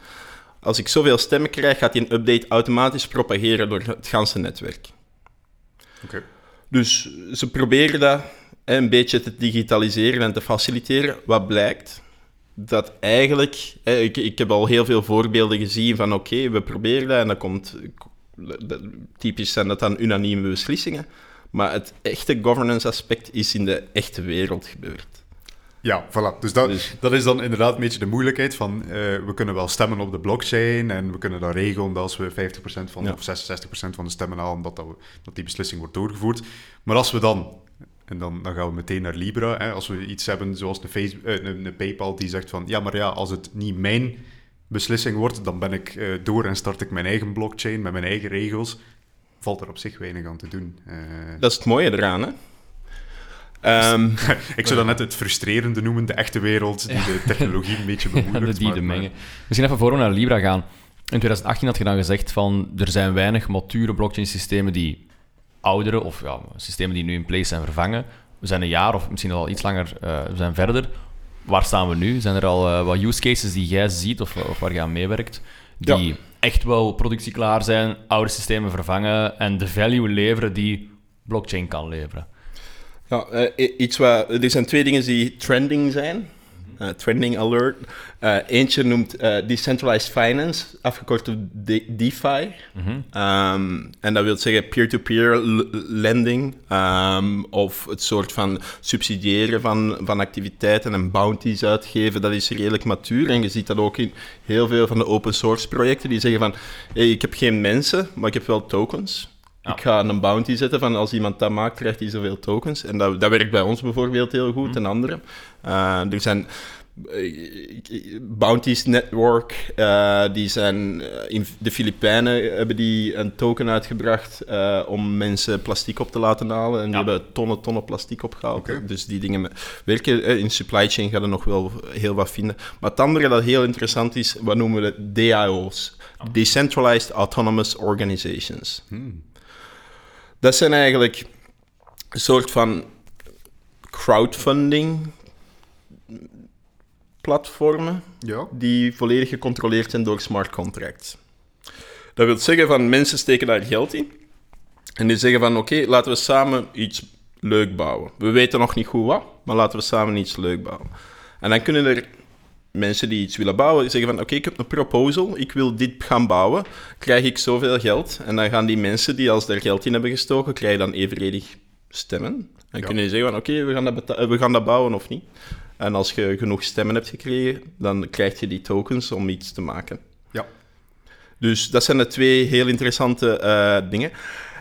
Als ik zoveel stemmen krijg, gaat die een update automatisch propageren door het ganse netwerk. Dus ze proberen dat een beetje te digitaliseren en te faciliteren. Wat blijkt? Dat eigenlijk... Ik, ik heb al heel veel voorbeelden gezien van oké, we proberen dat en dat komt... Typisch zijn dat dan unanieme beslissingen. Maar het echte governance aspect is in de echte wereld gebeurd. Ja, voilà. Dus dat, Dus- dat is dan inderdaad een beetje de moeilijkheid van... eh, we kunnen wel stemmen op de blockchain en we kunnen dan regelen dat als we 50% van, Ja. of 66% van de stemmen halen, dat, dat, we, dat die beslissing wordt doorgevoerd. Maar als we dan... En dan, dan gaan we meteen naar Libra. Hè, als we iets hebben zoals een, Facebook, eh, een, een PayPal die zegt van... Ja, maar ja, als het niet mijn beslissing wordt, dan ben ik eh, door en start ik mijn eigen blockchain met mijn eigen regels. Valt er op zich weinig aan te doen. Eh, Dat is het mooie eraan, hè? Ehm, ik zou dat net het frustrerende noemen, de echte wereld, die de technologie een beetje de bemoeilijkt. die de mengen. Misschien even voor we naar Libra gaan. In 2018 had je dan gezegd van er zijn weinig mature blockchain systemen die oudere of ja, systemen die nu in place zijn vervangen. We zijn een jaar of misschien al iets langer eh, we zijn verder. Waar staan we nu? Zijn er al eh, wat use cases die jij ziet of, of waar je aan meewerkt, die Ja. echt wel productieklaar zijn, oude systemen vervangen en de value leveren die blockchain kan leveren? Ja, eh, iets wat, er zijn twee dingen die trending zijn. Eh, trending alert. Eh, eentje noemt eh, Decentralized Finance, afgekort op De- DeFi. Ehm, en dat wil zeggen peer-to-peer lending. ehm, of het soort van subsidiëren van, van activiteiten en bounties uitgeven. Dat is redelijk matuur. En je ziet dat ook in heel veel van de open source projecten. Die zeggen van, hey, ik heb geen mensen, maar ik heb wel tokens. Ja. Ik ga een bounty zetten van als iemand dat maakt, krijgt hij zoveel tokens. En dat, dat werkt bij ons bijvoorbeeld heel goed en anderen. Eh, er zijn eh, Bounties Network, eh, die zijn in de Filipijnen hebben die een token uitgebracht om mensen plastic op te laten halen. En die hebben tonnen, tonnen plastic opgehaald. Dus die dingen werken. In supply chain gaan er nog wel heel wat vinden. Maar het andere dat heel interessant is, wat noemen we DAO's? Decentralized Autonomous Organizations. Dat zijn eigenlijk een soort van crowdfunding platformen Ja. die volledig gecontroleerd zijn door smart contracts. Dat wil zeggen van mensen steken daar geld in en die zeggen van oké, laten we samen iets leuk bouwen. We weten nog niet goed wat, maar laten we samen iets leuk bouwen. En dan kunnen er mensen die iets willen bouwen zeggen van oké, ik heb een proposal, ik wil dit gaan bouwen, krijg ik zoveel geld. En dan gaan die mensen die als daar geld in hebben gestoken, krijgen dan evenredig stemmen. Dan Ja. kunnen die zeggen van oké, we, gaan dat beta- we gaan dat bouwen of niet. En als je genoeg stemmen hebt gekregen, dan krijg je die tokens om iets te maken. Ja. Dus dat zijn de twee heel interessante eh, dingen.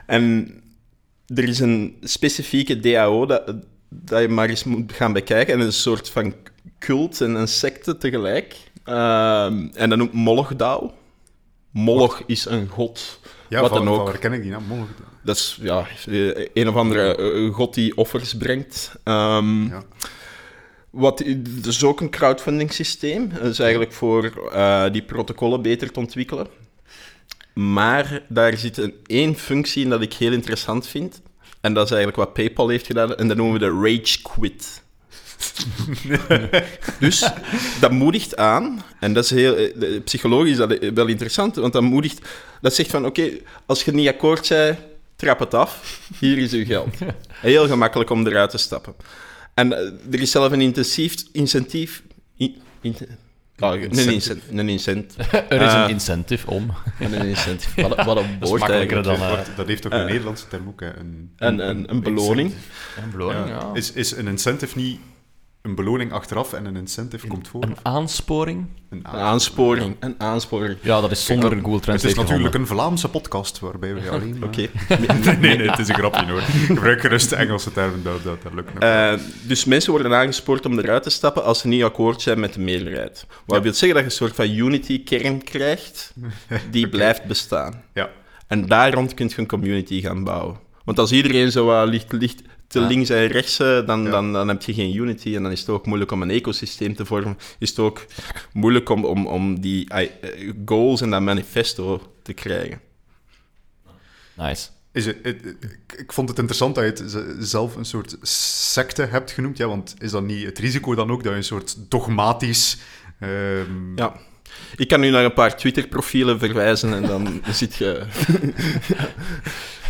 En er is een specifieke DAO dat, dat je maar eens moet gaan bekijken. En een soort van cult en een secte tegelijk. Ehm, en dat noemt Moloch DAO. Moloch is een god. Ja, wat van, dan ook. waar ken ik die naam? Dat is ja, eh, een of andere eh, god die offers brengt. Ehm, Ja. wat, is ook een crowdfunding systeem. Dat is eigenlijk voor eh, die protocollen beter te ontwikkelen. Maar daar zit een één functie in dat ik heel interessant vind. En dat is eigenlijk wat PayPal heeft gedaan. En dat noemen we de rage quit. dus dat moedigt aan, en dat is heel, eh, psychologisch is dat wel interessant, want dat moedigt, dat zegt van, oké, als je niet akkoord bent, trap het af, hier is uw geld. Heel gemakkelijk om eruit te stappen. En eh, er is zelf een intensief, incentief... in- in- ah, een incent. Een incent. Er is Ah. een incentive om. Een incentief. Wat, wat een Dat woord eigenlijk. dan... eh, dat heeft toch een Nederlandse term ook, hè? Een, En een, een beloning. een beloning, Ja. ja. Is, is een incentive niet een beloning achteraf en een incentive komt voor? Een aansporing? Een Een aansporing. Een aansporing. Ja, dat is zonder een Google Het Translate is natuurlijk een Vlaamse podcast waarbij we alleen. Oké. Nee, nee, nee, het is een grapje hoor. Gebruik gerust de Engelse termen, dat, dat, dat lukt. Eh, dus mensen worden aangespoord om eruit te stappen als ze niet akkoord zijn met de meerderheid. Wat wil zeggen dat je een soort van unity-kern krijgt die blijft bestaan. ja. En daar rond kun je een community gaan bouwen. Want als iedereen zo wat licht, licht te Ja. links en rechts, eh, dan, Ja. dan, dan heb je geen unity en dan is het ook moeilijk om een ecosysteem te vormen. Is het ook moeilijk om, om, om die eh, goals en dat manifesto te krijgen. Nice. Is het, ik- vond het interessant dat je het zelf een soort secte hebt genoemd. Ja, want is dat niet het risico dan ook dat je een soort dogmatisch... ehm, Ja. Ik kan nu naar een paar Twitter-profielen verwijzen en dan zit je...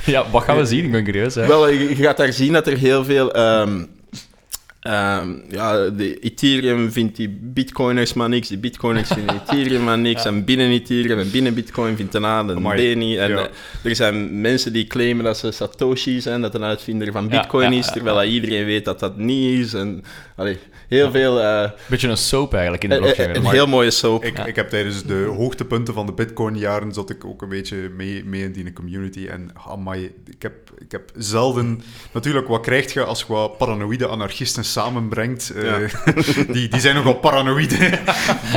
Ja, wat gaan we zien? Ik ben curieus. Wel, je je gaat daar zien dat er heel veel... ehm, ehm, ja, de Ethereum vindt die bitcoiners maar niks, die bitcoiners vinden Ethereum maar niks, en binnen Ethereum en binnen bitcoin vindt een A en een B niet. En ja. eh, er zijn mensen die claimen dat ze Satoshi zijn, dat een uitvinder van bitcoin ja, is, ja, terwijl dat iedereen weet dat dat niet is. En, allee, heel veel... eh, Beetje een soap eigenlijk in de eh, blockchain. een Maar- heel mooie soap. Ik, ik heb tijdens de hoogtepunten van de Bitcoin-jaren zat ik ook een beetje mee, mee in die community. En amai, ik heb, ik heb zelden... Natuurlijk, wat krijg je als je wat paranoïde anarchisten samenbrengt? Eh, die, die zijn nogal paranoïde.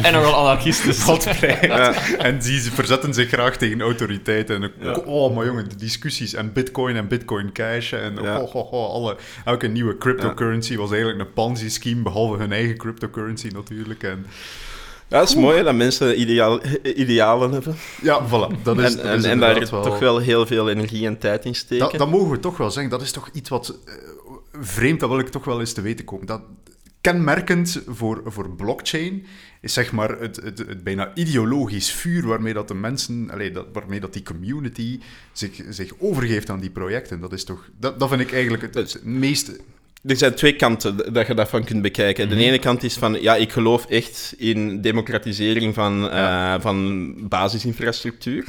En nogal anarchisten. Wat krijgt. En die verzetten zich graag tegen autoriteiten. En, Oh, maar jongen, de discussies en bitcoin en bitcoin cash. En Ja. oh, oh, oh, alle, elke nieuwe cryptocurrency was eigenlijk een Ponzi-scheme, behalve hun eigen cryptocurrency natuurlijk. En, Ja, dat is mooi dat mensen ideaal, idealen hebben. ja, voilà. Dat is, en dat en, is en daar wel... toch wel heel veel energie en tijd in steken. Dat, dat mogen we toch wel zeggen. Dat is toch iets wat eh, vreemd, dat wil ik toch wel eens te weten komen. Dat, kenmerkend voor, voor blockchain is zeg maar het, het, het bijna ideologisch vuur waarmee dat de mensen, allee, dat, waarmee dat die community zich, zich overgeeft aan die projecten. Dat is toch, dat, dat vind ik eigenlijk het, het meest... Er zijn twee kanten dat je daarvan kunt bekijken. De ene kant is van, ja, ik geloof echt in democratisering van, eh, van basisinfrastructuur.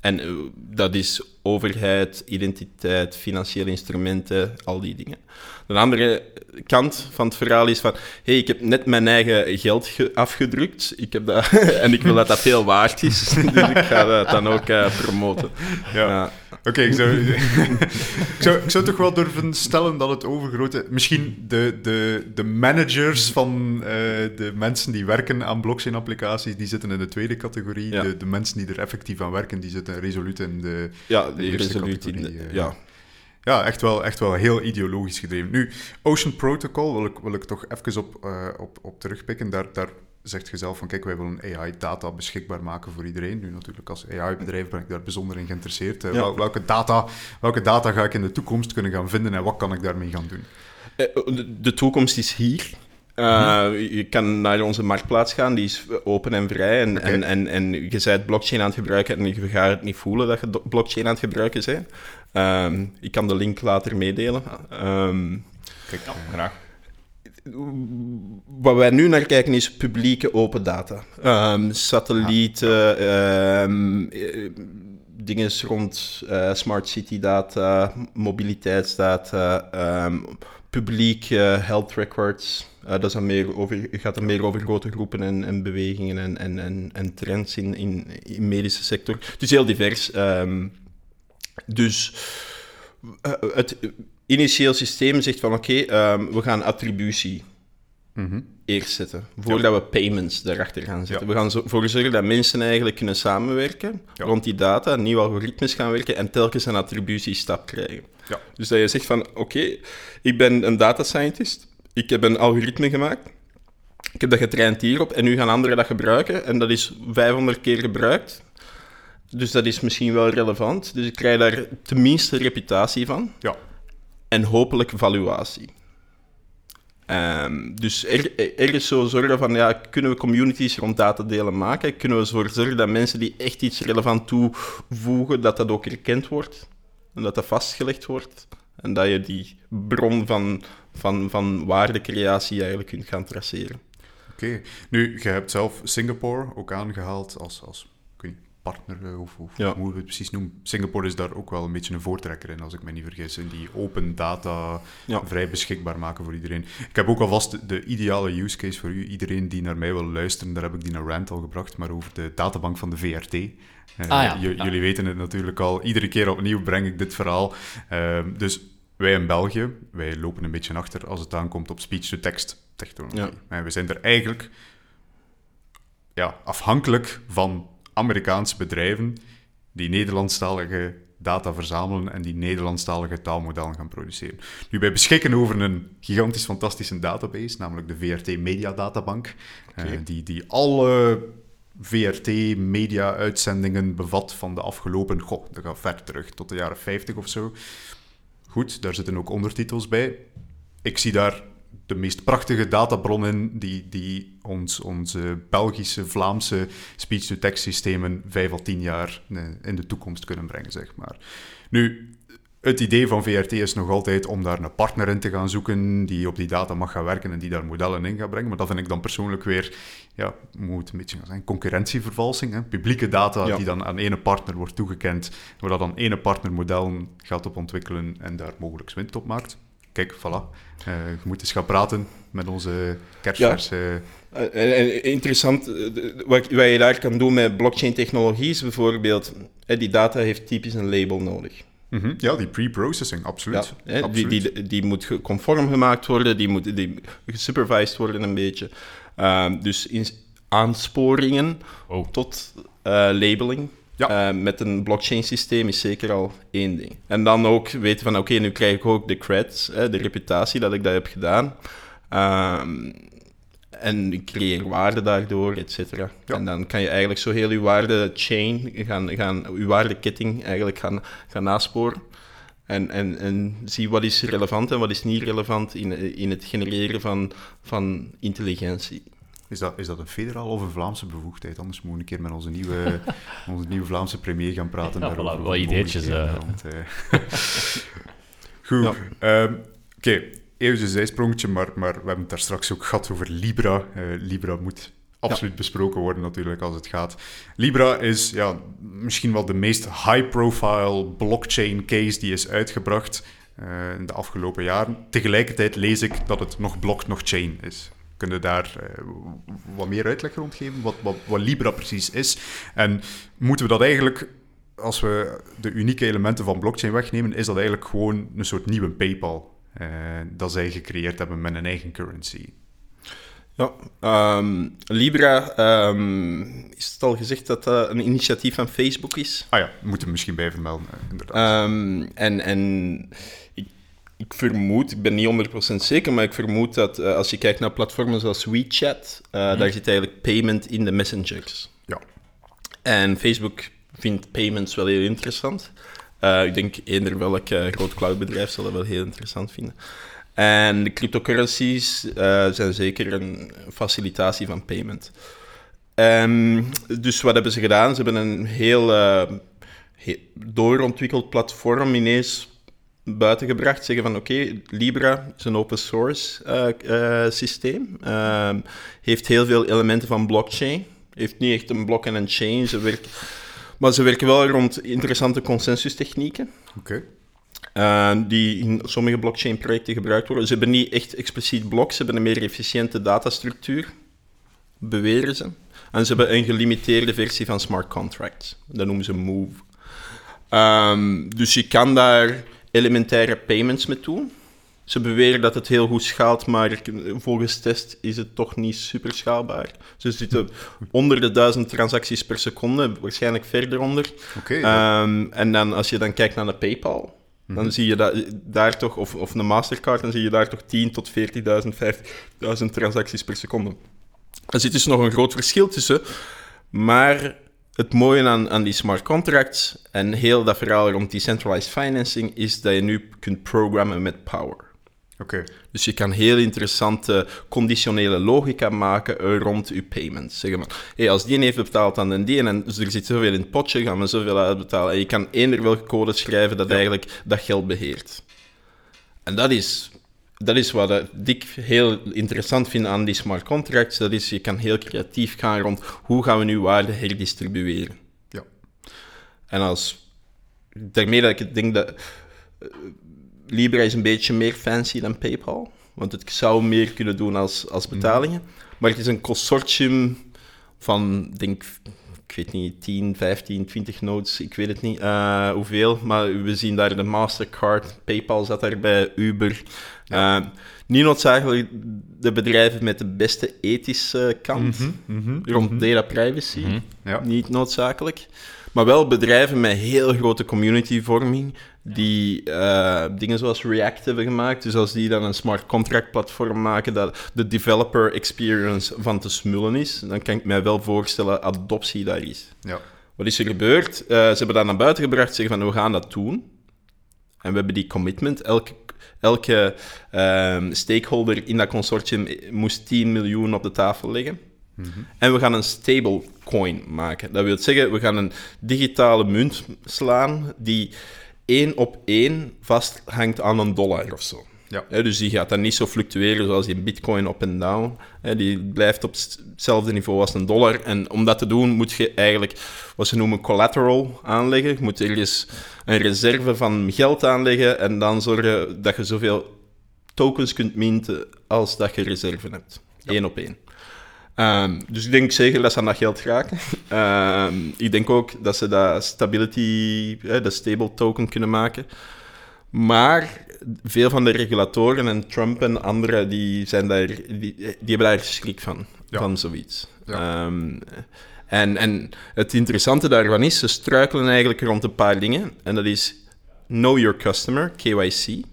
En eh, dat is overheid, identiteit, financiële instrumenten, al die dingen. De andere kant van het verhaal is van, hey, ik heb net mijn eigen geld ge- afgedrukt ik heb dat, en ik wil dat dat veel waard is, dus ik ga dat dan ook eh, promoten. Ja. Oké, ik, zou, ik, zou, ik zou toch wel durven stellen dat het overgrote... Misschien de, de, de managers van eh, de mensen die werken aan blockchain-applicaties, die zitten in de tweede categorie. Ja. De, de mensen die er effectief aan werken, die zitten resoluut in de... Ja, de eerste resoluut in de- categorie, eh. ja. Ja, echt wel, echt wel heel ideologisch gedreven. Nu, Ocean Protocol wil ik, wil ik toch even op, eh, op, op terugpikken. Daar, daar zegt je zelf van, kijk, wij willen AI-data beschikbaar maken voor iedereen. Nu natuurlijk, als AI-bedrijf ben ik daar bijzonder in geïnteresseerd. Eh, Ja. wel- welke, data, welke data ga ik in de toekomst kunnen gaan vinden en wat kan ik daarmee gaan doen? Eh, De, toekomst is hier. Uh, Je kan naar onze marktplaats gaan, die is open en vrij. En, en, en, en je bent blockchain aan het gebruiken en je gaat het niet voelen dat je blockchain aan het gebruiken bent. Ehm, ik kan de link later meedelen. Ehm, Kijk, Ja, eh, graag. Wat wij nu naar kijken is publieke open data. Ehm, satellieten, ehm, eh, dingen rond eh, smart city data, mobiliteitsdata, ehm, publiek health records. Eh, dat is dan meer over, gaat dan meer over grote groepen en, en bewegingen en, en, en, en trends in, in, medische sector. Het is heel divers. dus het initieel systeem zegt van oké, ehm, we gaan attributie mhm. eerst zetten, voordat we payments daarachter gaan zetten. Ja. We gaan zo- ervoor zorgen dat mensen eigenlijk kunnen samenwerken Ja. rond die data, nieuwe algoritmes gaan werken en telkens een attributiestap krijgen. Ja. Dus dat je zegt van, oké, ik ben een data scientist, ik heb een algoritme gemaakt, ik heb dat getraind hierop en nu gaan anderen dat gebruiken en dat is 500 keer gebruikt. Dus dat is misschien wel relevant. Dus ik krijg daar tenminste reputatie van ja. En hopelijk valuatie. Ehm, dus er, ergens zo zorgen van, ja, kunnen we communities rond datadelen maken? Kunnen we ervoor zorgen dat mensen die echt iets relevant toevoegen, dat dat ook erkend wordt? En dat dat vastgelegd wordt? En dat je die bron van, van, van waardecreatie eigenlijk kunt gaan traceren. Oké. Nu, je hebt zelf Singapore ook aangehaald als, als partner, eh, of, of Ja. hoe moeten we het precies noemen. Singapore is daar ook wel een beetje een voortrekker in, als ik me niet vergis, in die open data Ja. vrij beschikbaar maken voor iedereen. Ik heb ook alvast de, de ideale use case voor u. Iedereen die naar mij wil luisteren, daar heb ik die naar Rand al gebracht, maar over de databank van de VRT. Eh, Ah ja. Jullie weten het natuurlijk al. Iedere keer opnieuw breng ik dit verhaal. Ehm, dus wij in België, wij lopen een beetje achter als het aankomt op speech-to-text technologie. Ja. En we zijn er eigenlijk ja, afhankelijk van Amerikaanse bedrijven die Nederlandstalige data verzamelen en die Nederlandstalige taalmodellen gaan produceren. Nu, wij beschikken over een gigantisch fantastische database, namelijk de VRT Media Databank, eh, die, die alle VRT-media-uitzendingen bevat van de afgelopen, goh, dat gaat ver terug, tot de jaren 50 of zo. Goed, daar zitten ook ondertitels bij. Ik zie daar de meest prachtige databron in die, die ons, onze Belgische, Vlaamse speech-to-text systemen vijf à tien jaar eh, in de toekomst kunnen brengen, zeg maar. Nu, het idee van VRT is nog altijd om daar een partner in te gaan zoeken die op die data mag gaan werken en die daar modellen in gaat brengen. Maar dat vind ik dan persoonlijk weer, ja, moet een beetje zijn, concurrentievervalsing. Hè? Publieke data Ja. die dan aan ene partner wordt toegekend, waar dat dan ene partner modellen gaat op ontwikkelen en daar mogelijk winst op maakt. Kijk, voilà. Eh, je moet eens gaan praten met onze kerstverse... Eh, en- en interessant, eh, wat, wat je daar kan doen met blockchain-technologie is bijvoorbeeld, eh, die data heeft typisch een label nodig. Mhm. Ja, die pre-processing, absoluut. Ja, hè, die, absoluut. die, die moet conform gemaakt worden, die moet die gesupervised worden een beetje. Ehm, dus in, aansporingen Oh. tot eh, labeling Ja. eh, met een blockchain systeem is zeker al één ding. En dan ook weten van, oké, nu krijg ik ook de creds, hè, de reputatie dat ik dat heb gedaan. Ehm, en ik creëer waarde daardoor, et cetera. Ja. En dan kan je eigenlijk zo heel je waardechain, gaan, gaan, je waardeketting eigenlijk gaan, gaan nasporen. En, en, en zie wat is relevant en wat is niet relevant in, in het genereren van, van intelligentie. Is dat, is dat een federaal of een Vlaamse bevoegdheid? Anders moeten we een keer met onze nieuwe, onze nieuwe Vlaamse premier gaan praten. Ja, daarover, voilà, wat ideetjes, want, eh. Goed. Ja. ehm, Oké, even een zijsprongetje, maar, maar we hebben het daar straks ook gehad over Libra. Eh, Libra moet absoluut besproken worden natuurlijk als het gaat. Libra is ja, misschien wel de meest high-profile blockchain case die is uitgebracht eh, in de afgelopen jaren. Tegelijkertijd lees ik dat het nog block, nog chain is. Kunnen daar eh, wat meer uitleg rond geven, wat, wat, wat Libra precies is? En moeten we dat eigenlijk als we de unieke elementen van blockchain wegnemen, is dat eigenlijk gewoon een soort nieuwe PayPal. eh, dat zij gecreëerd hebben met een eigen currency. Ja, ehm, Libra, ehm, is het al gezegd dat dat een initiatief van Facebook is? Ah ja, moeten we misschien bij vermelden, eh, inderdaad. Ehm, en en ik, ik vermoed, ik ben niet 100% zeker, maar ik vermoed dat eh, als je kijkt naar platformen zoals WeChat, eh, daar zit eigenlijk payment in de messengers. ja. En Facebook vindt payments wel heel interessant. Eh, ik denk eender welk groot cloudbedrijf zal dat wel heel interessant vinden. En de cryptocurrencies zijn zeker een facilitatie van payment. Ehm, dus wat hebben ze gedaan? Ze hebben een heel, eh, he- doorontwikkeld platform ineens buiten gebracht. Zeggen van oké, Libra is een open source eh, eh, systeem. Ehm, heeft heel veel elementen van blockchain. Heeft niet echt een blok en een chain. Ze werken, maar ze werken wel rond interessante consensustechnieken. Oké. eh, die in sommige blockchain-projecten gebruikt worden. Ze hebben niet echt expliciet blok, ze hebben een meer efficiënte datastructuur, beweren ze. En ze hebben een gelimiteerde versie van smart contracts. Dat noemen ze Move. Ehm, dus je kan daar elementaire payments mee doen. Ze beweren dat het heel goed schaalt, maar volgens test is het toch niet super schaalbaar. Ze zitten onder de duizend transacties per seconde, waarschijnlijk verder onder. Ja. Ehm, en dan als je dan kijkt naar de PayPal, dan zie je dat, daar toch, of, of een Mastercard, dan zie je daar toch 10 tot 40.000, 50.000 transacties per seconde. Er zit dus nog een groot verschil tussen. Maar het mooie aan, aan die smart contracts en heel dat verhaal rond decentralized financing is dat je nu kunt programmen met power. Oké. Dus je kan heel interessante conditionele logica maken rond je payments. Zeggen maar, hey, als die heeft betaald aan die en dus er zit zoveel in het potje, gaan we zoveel uitbetalen. En je kan eender welke code schrijven dat eigenlijk dat geld beheert. En dat is, dat is wat ik heel interessant vind aan die smart contracts. Dat is, je kan heel creatief gaan rond hoe gaan we nu waarde herdistribueren. Ja. En als, daarmee dat ik denk dat eh, Libra is een beetje meer fancy dan PayPal. Want het zou meer kunnen doen als, als betalingen. Maar het is een consortium van, denk, ik weet niet, 10, 15, 20 nodes. Ik weet het niet eh, hoeveel. Maar we zien daar de Mastercard, PayPal zat daarbij, Uber. Eh, niet noodzakelijk de bedrijven met de beste ethische kant rond data privacy. Ja. Niet noodzakelijk. Maar wel bedrijven met heel grote communityvorming, die eh, dingen zoals React hebben gemaakt. Dus als die dan een smart contract platform maken dat de developer experience van te smullen is, dan kan ik mij wel voorstellen adoptie daar is. Ja. Wat is er gebeurd? Eh, ze hebben dat naar buiten gebracht, zeggen van we gaan dat doen. En we hebben die commitment. Elke, elke ehm, stakeholder in dat consortium moest 10 miljoen op de tafel leggen. En we gaan een stablecoin maken. Dat wil zeggen, we gaan een digitale munt slaan die één op één vasthangt aan een dollar of zo. Ja. Dus die gaat dan niet zo fluctueren zoals die bitcoin up en down. Die blijft op hetzelfde niveau als een dollar. En om dat te doen moet je eigenlijk wat ze noemen collateral aanleggen. Je moet ergens een reserve van geld aanleggen en dan zorgen dat je zoveel tokens kunt minten als dat je reserve hebt. Eén op één. Ehm, dus ik denk zeker dat ze aan dat geld raken. Ehm, ik denk ook dat ze dat stability, de stable token kunnen maken. Maar veel van de regulatoren en Trump en anderen, die, zijn daar, die, die hebben daar schrik van, Ja. van zoiets. Ja. Ehm, en, en het interessante daarvan is, ze struikelen eigenlijk rond een paar dingen. En dat is Know Your Customer, KYC,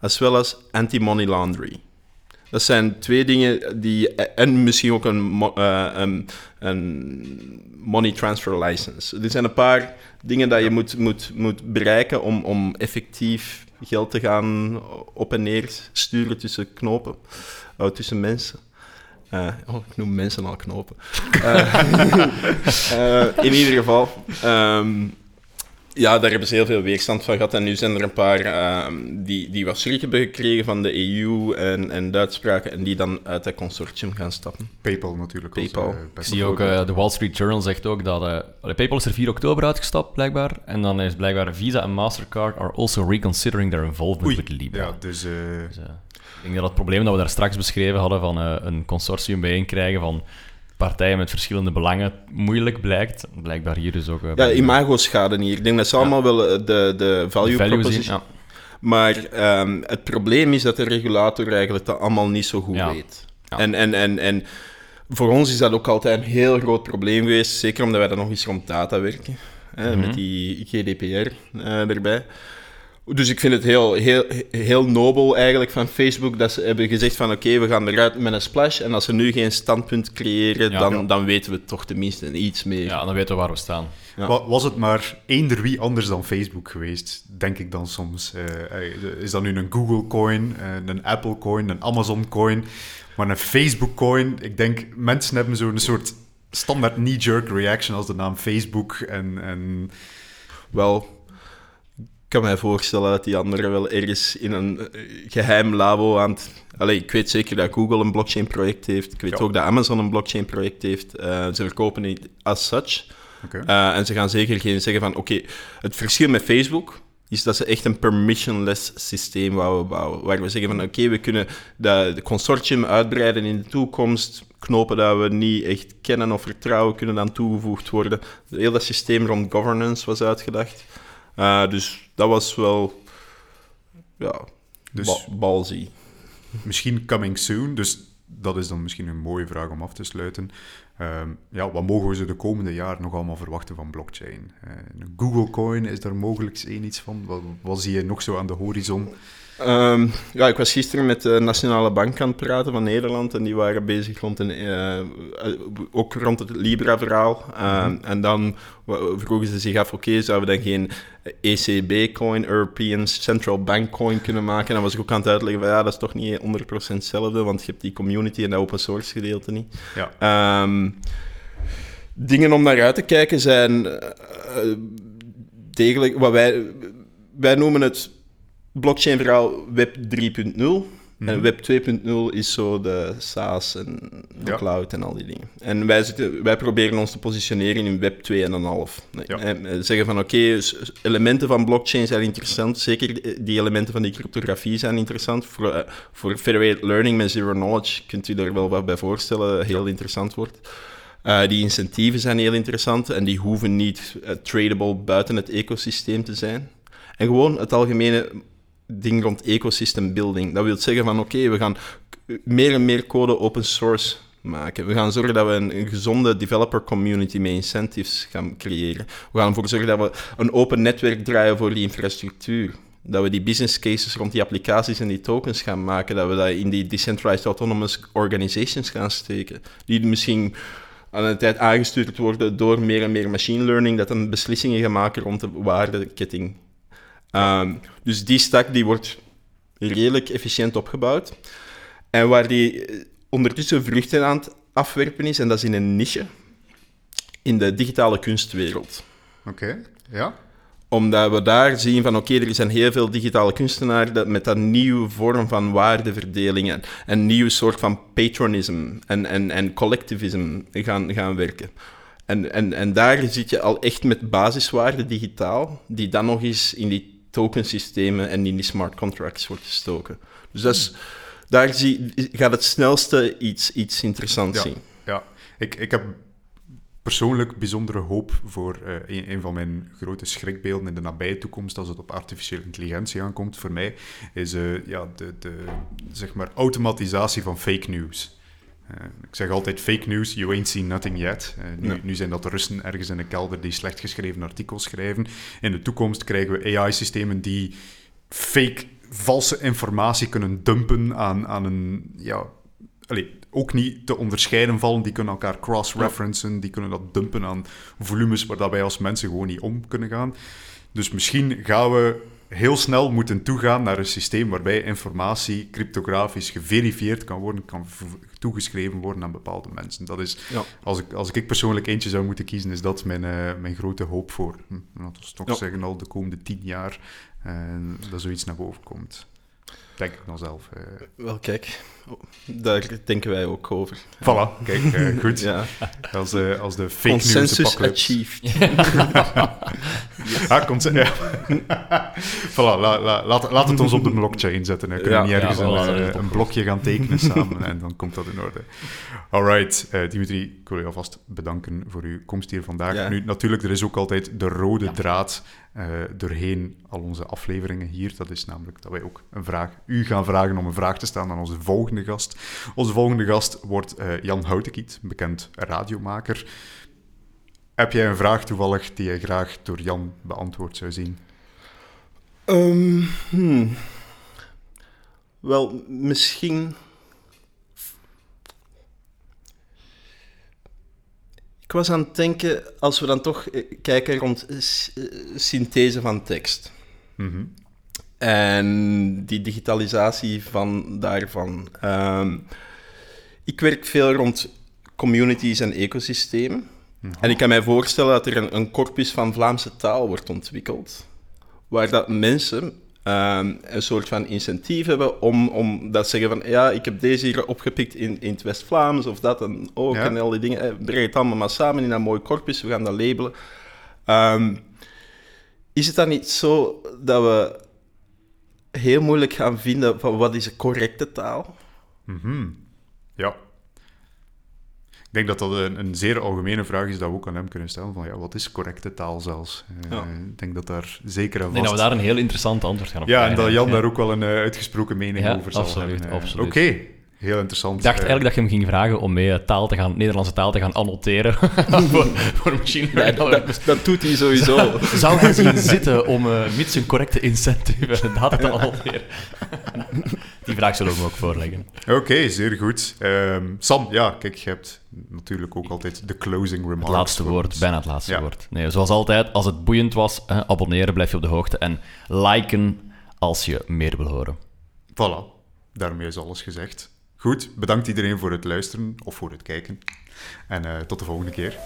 as well as Anti-Money Laundry. Dat zijn twee dingen die... En misschien ook een, eh, een, een money transfer license. Er zijn een paar dingen dat je moet, moet, moet bereiken om, om effectief geld te gaan op en neer sturen tussen knopen, oh, tussen mensen. Eh, oh, ik noem mensen al knopen. Eh, eh, in ieder geval, ehm, ja, daar hebben ze heel veel weerstand van gehad. En nu zijn er een paar ehm, die, die wat schrik hebben gekregen van de EU en, en de uitspraken en die dan uit dat consortium gaan stappen. PayPal natuurlijk. als, PayPal. eh, Ik zie ook, eh, de Wall Street Journal zegt ook dat... eh, PayPal is er 4 oktober uitgestapt, blijkbaar. En dan is blijkbaar Visa en Mastercard are also reconsidering their involvement Oei. with Libra. Ja, dus... eh, Dus, ik denk dat het probleem dat we daar straks beschreven hadden van eh, een consortium bijeenkrijgen van partijen met verschillende belangen moeilijk blijkt. Blijkbaar hier dus ook. eh, Ja, imago-schade niet. Ik denk dat ze allemaal wel eh, de, de value, value zien, proposition... ja. Maar ehm, het probleem is dat de regulator eigenlijk dat allemaal niet zo goed weet. Ja. En, en, en, en voor ons is dat ook altijd een heel groot probleem geweest, zeker omdat wij dan nog eens rond data werken, hè, Mhm. met die GDPR eh, erbij. Dus ik vind het heel, heel, heel nobel eigenlijk van Facebook dat ze hebben gezegd van oké, we gaan eruit met een splash en als ze nu geen standpunt creëren, Ja. dan, Ja. dan weten we toch tenminste iets meer. ja, dan weten we waar we staan. Ja. Was het maar eender wie anders dan Facebook geweest, denk ik dan soms. Eh, eh, is dat nu een Google coin, eh, een Apple coin, een Amazon coin, maar een Facebook coin? Ik denk, mensen hebben zo'n soort standaard knee-jerk reaction als de naam Facebook en... en Wel, kan mij voorstellen dat die anderen wel ergens in een eh, geheim labo aan het... Allee, ik weet zeker dat Google een blockchain-project heeft. Ik weet Ja. ook dat Amazon een blockchain-project heeft. Eh, ze verkopen het as such. Eh, en ze gaan zeker geen zeggen van... Oké, het verschil met Facebook is dat ze echt een permissionless systeem wouden bouwen. Waar we zeggen van... Oké, we kunnen dat de consortium uitbreiden in de toekomst. Knopen dat we niet echt kennen of vertrouwen kunnen dan toegevoegd worden. Heel dat systeem rond governance was uitgedacht. Uh, dus dat was wel ja, Dus- ba- ballsy. Misschien coming soon, dus dat is dan misschien een mooie vraag om af te sluiten. Ehm, ja, wat mogen we ze de komende jaren nog allemaal verwachten van blockchain? Eh, een Google Coin, is daar mogelijk één iets van? Wat, wat zie je nog zo aan de horizon? Ehm, ja, ik was gisteren met de Nationale Bank aan het praten van Nederland en die waren bezig rond een, eh, eh, ook rond het Libra-verhaal. Ehm, En dan vroegen ze zich af, oké, zouden we dan geen ECB-coin, European Central Bank Coin kunnen maken? En dan was ik ook aan het uitleggen van, ja, dat is toch niet 100% hetzelfde, want je hebt die community en dat open source gedeelte niet. Ja, Ehm, dingen om naar uit te kijken zijn eh, degelijk wat wij, wij noemen het blockchain-verhaal Web 3.0. En Web 2.0 is zo de SaaS en de Ja. cloud en al die dingen. En wij, zitten, wij proberen ons te positioneren in Web 2.5. Ja. En eh, zeggen van oké, elementen van blockchain zijn interessant. Zeker die elementen van die cryptografie zijn interessant. Voor, eh, voor federated learning met zero knowledge kunt u er wel wat bij voorstellen. Heel interessant wordt. Eh, die incentieven zijn heel interessant en die hoeven niet eh, tradable buiten het ecosysteem te zijn. En gewoon het algemene ding rond ecosystem building. Dat wil zeggen van oké, we gaan meer en meer code open source maken. We gaan zorgen dat we een, een gezonde developer community met incentives gaan creëren. We gaan ervoor zorgen dat we een open netwerk draaien voor die infrastructuur. Dat we die business cases rond die applicaties en die tokens gaan maken. Dat we dat in die decentralized autonomous organizations gaan steken. Die misschien aan de tijd aangestuurd worden door meer en meer machine learning, dat dan beslissingen gaan maken rond de waardeketting. Ehm, dus die stack die wordt redelijk efficiënt opgebouwd. En waar die eh, ondertussen vruchten aan het afwerpen is, en dat is in een niche, in de digitale kunstwereld oké. Ja? omdat we daar zien van, oké, er zijn heel veel digitale kunstenaars dat met dat nieuwe vorm van waardeverdelingen en een nieuwe soort van patronism en, en, en collectivism gaan, gaan werken. En, en, en daar zit je al echt met basiswaarde digitaal, die dan nog eens in die tokensystemen en in die smart contracts wordt gestoken. Dus dat is, daar zie, gaat het snelste iets, iets interessants Ja. zien. Ja, ik, ik heb persoonlijk bijzondere hoop voor eh, een, een van mijn grote schrikbeelden in de nabije toekomst als het op artificiële intelligentie aankomt. Voor mij is eh, ja, de, de zeg maar, automatisatie van fake news. Eh, ik zeg altijd fake news, you ain't seen nothing yet. Eh, nu, zijn dat de Russen ergens in een kelder die slecht geschreven artikels schrijven. In de toekomst krijgen we AI-systemen die fake, valse informatie kunnen dumpen aan, aan een... Ja, allee, ook niet te onderscheiden vallen. Die kunnen elkaar cross-referencen, die kunnen dat dumpen aan volumes waar dat wij als mensen gewoon niet om kunnen gaan. Dus misschien gaan we heel snel moeten toegaan naar een systeem waarbij informatie cryptografisch geverifieerd kan worden, kan toegeschreven worden aan bepaalde mensen. Dat is, Ja. als, ik, als ik persoonlijk eentje zou moeten kiezen, is dat mijn, eh, mijn grote hoop voor, hm, laten we toch Ja. zeggen, al de komende tien jaar, eh, dat zoiets naar boven komt. Denk ik dan zelf. eh. Wel, kijk, oh, daar denken wij ook over. Voilà, kijk, eh, goed. Ja. Als, de, als de fake news Consensus apocalypse. achieved. Ah, consen- ja. voilà, la- la- laat, laat het ons op de blockchain zetten. Dan kunnen Ja, niet ergens ja, een, voilà, eh, een blokje gaan tekenen samen en dan komt dat in orde. Alright, Dimitri, ik wil je alvast bedanken voor uw komst hier vandaag. Nu, natuurlijk, er is ook altijd de rode draad eh, doorheen al onze afleveringen hier. Dat is namelijk dat wij ook een vraag, u gaan vragen om een vraag te stellen aan onze volgende gast. Onze volgende gast wordt eh, Jan Houtekiet, bekend radiomaker. Heb jij een vraag toevallig die jij graag door Jan beantwoord zou zien? Ehm, hmm. Wel, misschien. Ik was aan het denken, als we dan toch eh, kijken rond eh, synthese van tekst. Mhm. En die digitalisatie van daarvan. Ehm, ik werk veel rond communities en ecosystemen. En ik kan mij voorstellen dat er een, een corpus van Vlaamse taal wordt ontwikkeld, waar dat mensen ehm, een soort van incentief hebben om, om dat zeggen van ja, ik heb deze hier opgepikt in, in het West-Vlaams of dat en ook Ja. en al die dingen. Eh, Breng het allemaal maar samen in een mooi corpus, we gaan dat labelen. Ehm, is het dan niet zo dat we heel moeilijk gaan vinden van wat is de correcte taal? Mhm. Ja. Ik denk dat dat een, een zeer algemene vraag is dat we ook aan hem kunnen stellen. Van, ja, wat is correcte taal zelfs? Eh, Ja. Ik denk dat daar zeker en Ik denk dat vast... we daar een heel interessant antwoord gaan op Ja, en dat Jan Ja. daar ook wel een eh, uitgesproken mening Ja, over zal absoluut, hebben. eh. absoluut. Oké, heel interessant. Ik dacht Eh, eigenlijk dat je hem ging vragen om mee eh, taal te gaan, Nederlandse taal te gaan annoteren voor, voor machine Nee, learning. dat, dat doet hij sowieso. Zou hij zien zitten om, eh mits een correcte incentive, data te annoteren? Die vraag zullen we hem ook voorleggen. Oké, zeer goed. Ehm, Sam, ja, kijk, je hebt natuurlijk ook altijd de closing remarks. Het laatste woord, bijna het laatste Ja. woord. Nee, zoals altijd, als het boeiend was, eh, abonneren, blijf je op de hoogte. En liken als je meer wil horen. Voilà, daarmee is alles gezegd. Goed, bedankt iedereen voor het luisteren of voor het kijken. En eh, tot de volgende keer.